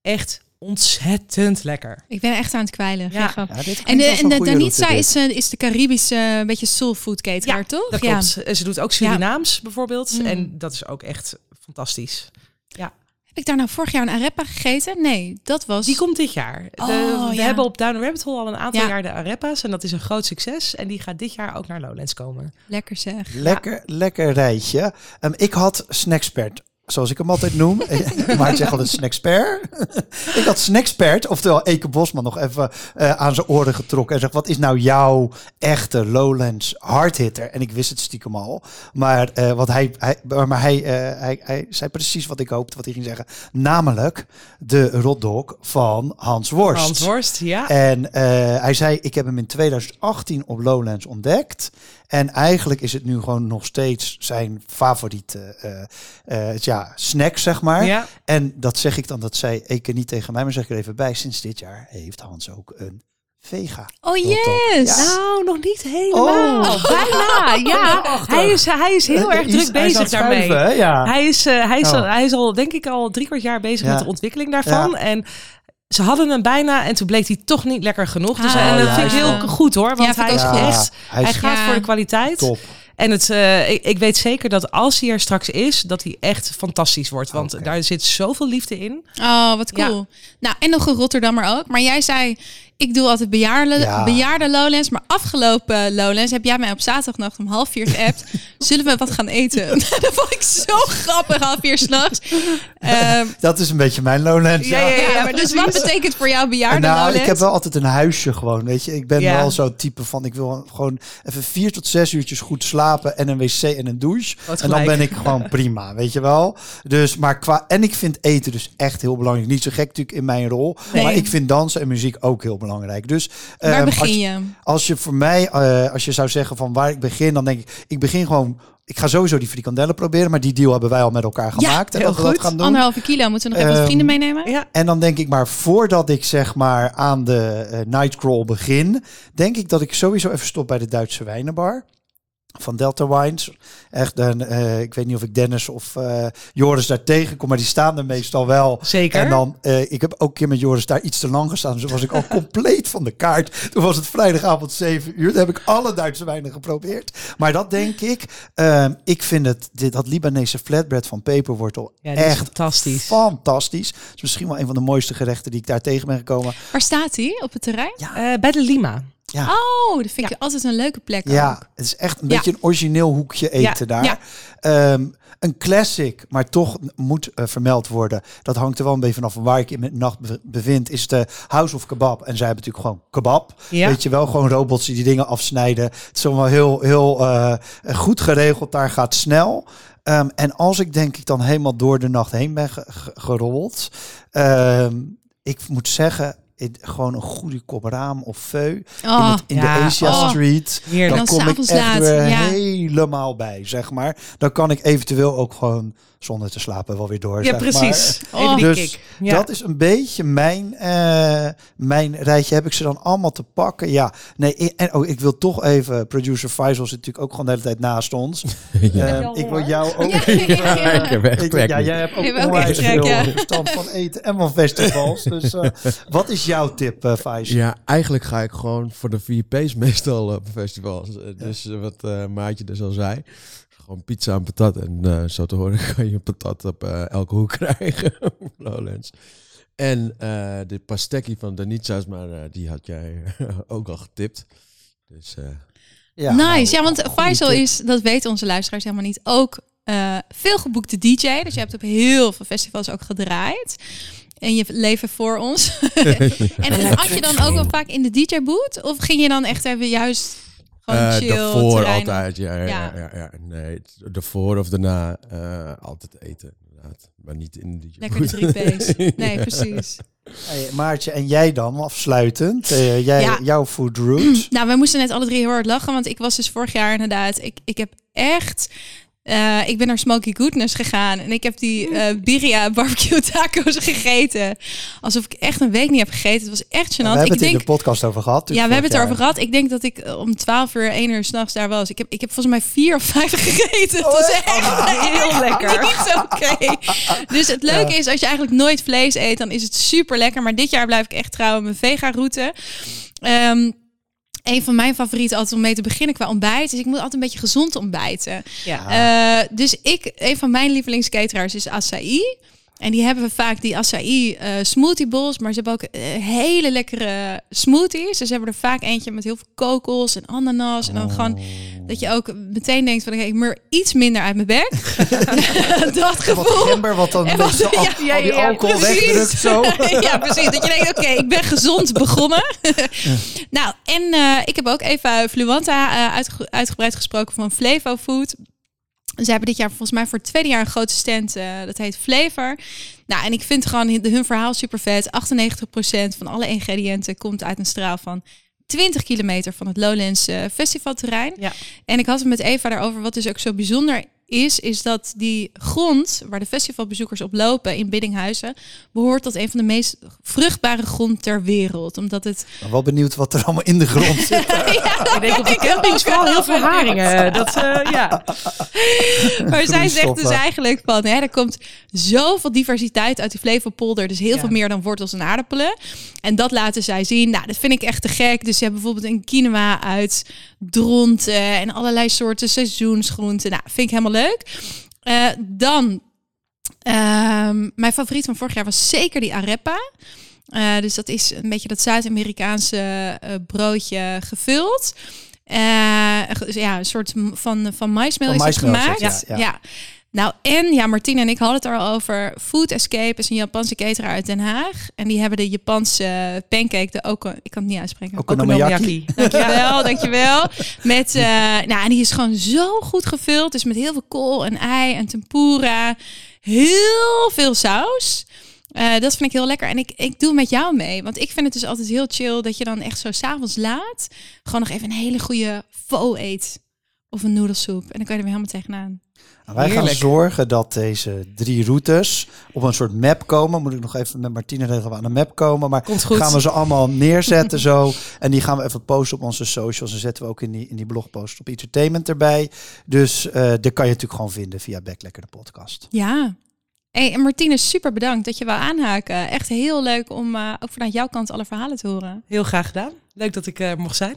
Echt ontzettend lekker. ik ben echt aan het kwijlen. Ja. Ja, En de, en de Danitza is, eh, is de Caribische eh, beetje soul food cateraar, toch? Dat ja. klopt. Ze doet ook Surinaams bijvoorbeeld. Mm. En dat is ook echt fantastisch. Heb ik daar nou vorig jaar een arepa gegeten? Nee, dat was... Die komt dit jaar. De- Oh, we ja. hebben op Down Rabbit Hole al een aantal Ja. jaar de arepa's. En dat is een groot succes. En die gaat dit jaar ook naar Lowlands komen. Lekker zeg. Lekker, lekker rijtje. Ehm, ik had Snackspert, zoals ik hem altijd noem. maar ik zeg altijd Snackspert. ik had Snackspert, oftewel Eke Bosman, nog even eh, aan zijn oren getrokken. En zeg, wat is nou jouw echte Lowlands hardhitter? En ik wist het stiekem al. Maar, eh, wat hij, hij, maar hij, eh, hij, hij zei precies wat ik hoopte, wat hij ging zeggen. Namelijk de rotdog van Hans Worst. Hans Worst, ja. En eh, hij zei, ik heb hem in 2018 op Lowlands ontdekt. En eigenlijk is het nu gewoon nog steeds zijn favoriete eh, eh, ja, snack, zeg maar. ja. En dat zeg ik dan, dat zei Eke niet tegen mij, maar zeg ik er even bij. Sinds dit jaar heeft Hans ook een vega. Oh yes! Ja. Nou, nog niet helemaal. Oh. Bijna, ja. Hij is, hij is heel erg Hij is- druk bezig daarmee. Hij is, eh, hij, is Oh. al, hij is al, denk ik, al drie kwart jaar bezig Ja. met de ontwikkeling daarvan. En ze hadden hem bijna en toen bleek hij toch niet lekker genoeg. Dus, Ah, en dat ja, vind ik hij is heel wel- goed hoor. Want Ja, hij is echt, hij hij is gaat Ja. voor de kwaliteit. top. En het, eh, ik, ik weet zeker dat als hij er straks is, dat hij echt fantastisch wordt. Want daar zit zoveel liefde in. Oh, wat Ja. cool. Nou, en nog een Rotterdammer ook. Maar jij zei, ik doe altijd bejaarde, Ja. bejaarde Lowlands. Maar afgelopen Lowlands heb jij mij op zaterdagnacht om half vier geappt. Zullen we wat gaan eten? dat vond ik zo grappig, half vier s'nachts. Ehm Dat is een beetje mijn Lowlands. Ja, ja, ja. ja, maar dus wat betekent voor jou bejaarde nou, Lowlands? ik heb wel altijd een huisje gewoon, weet je. Ik ben Ja. wel zo'n type van, ik wil gewoon even vier tot zes uurtjes goed slapen en een wc en een douche. Wat En dan ben ik gewoon prima, weet je wel. Dus, maar qua, en ik vind eten dus echt heel belangrijk. Niet zo gek natuurlijk in mijn rol, Nee. maar ik vind dansen en muziek ook heel belangrijk. Dus Waar ehm, begin als, je? als je voor mij, eh, als je zou zeggen van waar ik begin, dan denk ik, ik begin gewoon... Ik ga sowieso die frikandellen proberen, maar die deal hebben wij al met elkaar gemaakt. en heel dat we dat goed. gaan doen. Anderhalve kilo. Moeten we nog even Ehm, vrienden meenemen? Ja. En dan denk ik maar, voordat ik zeg maar aan de eh, Nightcrawl begin, denk ik dat ik sowieso even stop bij de Duitse wijnenbar. Van Delta Wines. Echt, een, eh, ik weet niet of ik Dennis of eh, Joris daar tegenkom, maar die staan er meestal wel. Zeker. En dan, eh, ik heb ook een keer met Joris daar iets te lang gestaan. Dus was ik al compleet van de kaart. Toen was het vrijdagavond 7 uur. Toen heb ik alle Duitse wijnen geprobeerd. Maar dat denk ik. Ehm, ik vind het, dit, dat Libanese flatbread van peperwortel Ja, echt fantastisch. fantastisch. Het is misschien wel een van de mooiste gerechten die ik daar tegen ben gekomen. Waar staat hij? Op het terrein? Eh, bij de Lima. Ja, Oh, dat vind ik altijd een leuke plek ja ook. het is echt een beetje een origineel hoekje eten daar. Ehm, een classic, maar toch moet eh, vermeld worden. Dat hangt er wel een beetje vanaf van waar ik in mijn nacht be- bevind. Is de House of Kebab. En zij hebben natuurlijk gewoon kebab. Ja. Weet je wel, gewoon robots die die dingen afsnijden. Het is allemaal heel, heel eh, goed geregeld. Daar gaat snel. Ehm, en als ik denk ik dan helemaal door de nacht heen ben ge- ge- gerold. ehm, ik moet zeggen, het- gewoon een goede kop raam of feu in, Oh, het, in ja. de Asia Oh. Street. Heerlijk. Dan kom ik s'avonds echt laat, weer ja. helemaal bij, zeg maar. Dan kan ik eventueel ook gewoon zonder te slapen wel weer door. Ja, zeg precies. maar. Die Dus. Ja. Dat is een beetje mijn, eh, mijn rijtje. Heb ik ze dan allemaal te pakken? Ja. Nee, en oh, ik wil toch even... Producer Faisal zit natuurlijk ook gewoon de hele tijd naast ons. Ja. Ehm, ik wil jou ook... Ja, ja, ja, ja. Ik heb echt Ik- trek ja, nu. jij hebt ook Ik heb ook onwijs veel ja. verstand van eten en van festivals. Dus eh, wat is is jouw tip, uh, Faisal? Ja, eigenlijk ga ik gewoon voor de VP's meestal op festivals. Uh, dus uh, wat uh, Maatje dus al zei. Gewoon pizza en patat. En uh, zo te horen kan je patat op uh, elke hoek krijgen. Lowlands. En uh, de pastekkie van Danitsa's, maar uh, die had jij ook al getipt. Dus, uh, ja, nice. Nou, ja, want Faisal is, dat weten onze luisteraars helemaal niet, ook uh, veel geboekte DJ. Dus je hebt op heel veel festivals ook gedraaid. En je leven voor ons. en had je dan ook wel vaak in de DJ-boot? Of ging je dan echt even juist gewoon chill? Daarvoor terrein? altijd, ja. ja, ja. ja, ja. Nee, daarvoor of daarna uh, altijd eten. Inderdaad. Maar niet in de Lekker de drie P's. Nee, precies. Hey, Maartje, en jij dan afsluitend? Uh, jij, ja. Jouw food route? nou, we moesten net alle drie heel hard lachen. Want ik was dus vorig jaar inderdaad... Ik, ik heb echt... Uh, ik ben naar Smoky Goodness gegaan en ik heb die uh, birria barbecue tacos gegeten. Alsof ik echt een week niet heb gegeten. Het was echt gênant. Ja, we hebben ik het denk, in de podcast over gehad. Dus ja, we hebben het erover gehad. Ik denk dat ik om 12 uur, 1 uur s'nachts daar was. Ik heb, ik heb volgens mij vier of vijf gegeten. Het was echt oh, heel lekker. Niet oké. Okay. Dus het leuke ja. is, als je eigenlijk nooit vlees eet, dan is het super lekker. Maar dit jaar blijf ik echt trouw aan mijn vega-route. Um, een van mijn favorieten altijd om mee te beginnen qua ontbijt. Dus ik moet altijd een beetje gezond ontbijten. Ja. Uh, dus ik, een van mijn lievelingskateraars is Acai. En die hebben we vaak die acai uh, smoothie bowls, maar ze hebben ook uh, hele lekkere smoothies. Dus ze hebben er vaak eentje met heel veel kokos en ananas. En dan Oh. gewoon dat je ook meteen denkt van ik moet iets minder uit mijn bek. dat gevoel. Wat gember, wat dan En wat- al, ja, al die ja, ja, alcohol precies. wegdrukt zo. ja, precies. Dat je denkt, oké, ik ben gezond begonnen. nou, en eh, ik heb ook even Fluanta eh, uitge- uitgebreid gesproken van Flevo Food. Ze hebben dit jaar volgens mij voor het tweede jaar een grote stand. eh, dat heet Flavor. Nou, en ik vind gewoon hun verhaal super vet. 98% van alle ingrediënten komt uit een straal van 20 kilometer van het Lowlands eh, festivalterrein. Ja. En ik had het met Eva daarover. Wat dus ook zo bijzonder is, is dat die grond waar de festivalbezoekers op lopen in Biddinghuizen behoort tot een van de meest vruchtbare grond ter wereld. Omdat het Ik ben wel benieuwd wat er allemaal in de grond zit. Ik denk op de campings vooral heel veel haringen. Dat, eh, ja. Maar zij zegt dus eigenlijk van, hè, er komt zoveel diversiteit uit die Flevopolder. Dus heel Ja. veel meer dan wortels en aardappelen. En dat laten zij zien. Nou, dat vind ik echt te gek. Dus ze hebben bijvoorbeeld een quinoa uit dronten en allerlei soorten seizoensgroenten. Nou, vind ik helemaal leuk. Eh, dan, ehm, mijn favoriet van vorig jaar was zeker die arepa. Eh, dus dat is een beetje dat Zuid-Amerikaanse eh, broodje gevuld. Ge- ja, een soort van, van maismeel Van is het gemaakt. ja. ja. Nou, en ja, Martine en ik hadden het er al over. Food Escape is een Japanse cateraar uit Den Haag. En die hebben de Japanse pancake, de oko, ik kan het niet uitspreken. Okonomiyaki. Dankjewel, dankjewel. Met, eh, nou, en die is gewoon zo goed gevuld. Dus met heel veel kool en ei en tempura. Heel veel saus. Eh, dat vind ik heel lekker. En ik, ik doe met jou mee. Want ik vind het dus altijd heel chill dat je dan echt zo s'avonds laat... gewoon nog even een hele goede pho eet. Of een noedelsoep. En dan kan je er weer helemaal tegenaan. Nou, wij gaan zorgen dat deze drie routes op een soort map komen. Moet ik nog even met Martine regelen we aan een map komen. Maar Komt goed. gaan we ze allemaal neerzetten zo. En die gaan we even posten op onze socials. En zetten we ook in die, in die blogpost op Entertainment erbij. Dus eh daar kan je natuurlijk gewoon vinden via Backlekker de podcast. Ja. Hey, en Martine, super bedankt dat je wou aanhaken. Echt heel leuk om eh, ook vanuit jouw kant alle verhalen te horen. Heel graag gedaan. Leuk dat ik er mocht zijn.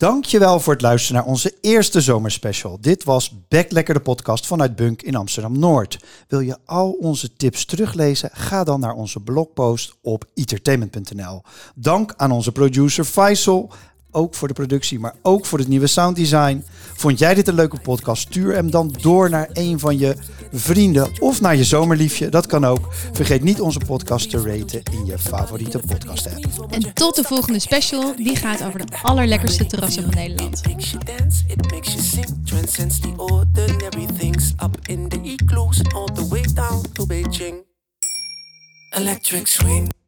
Dankjewel voor het luisteren naar onze eerste zomerspecial. Dit was Backlekker de podcast vanuit Bunk in Amsterdam-Noord. Wil je al onze tips teruglezen? Ga dan naar onze blogpost op entertainment.nl. Dank aan onze producer Faisal, ook voor de productie, maar ook voor het nieuwe sounddesign. Vond jij dit een leuke podcast? Stuur hem dan door naar een van je vrienden of naar je zomerliefje. Dat kan ook. Vergeet niet onze podcast te raten in je favoriete podcast app. En tot de volgende special. Die gaat over de allerlekkerste terrassen van Nederland. It makes you dance, it makes you sing, transcends the ordinary things up in the igloos, all the way down to Beijing. Electric swing.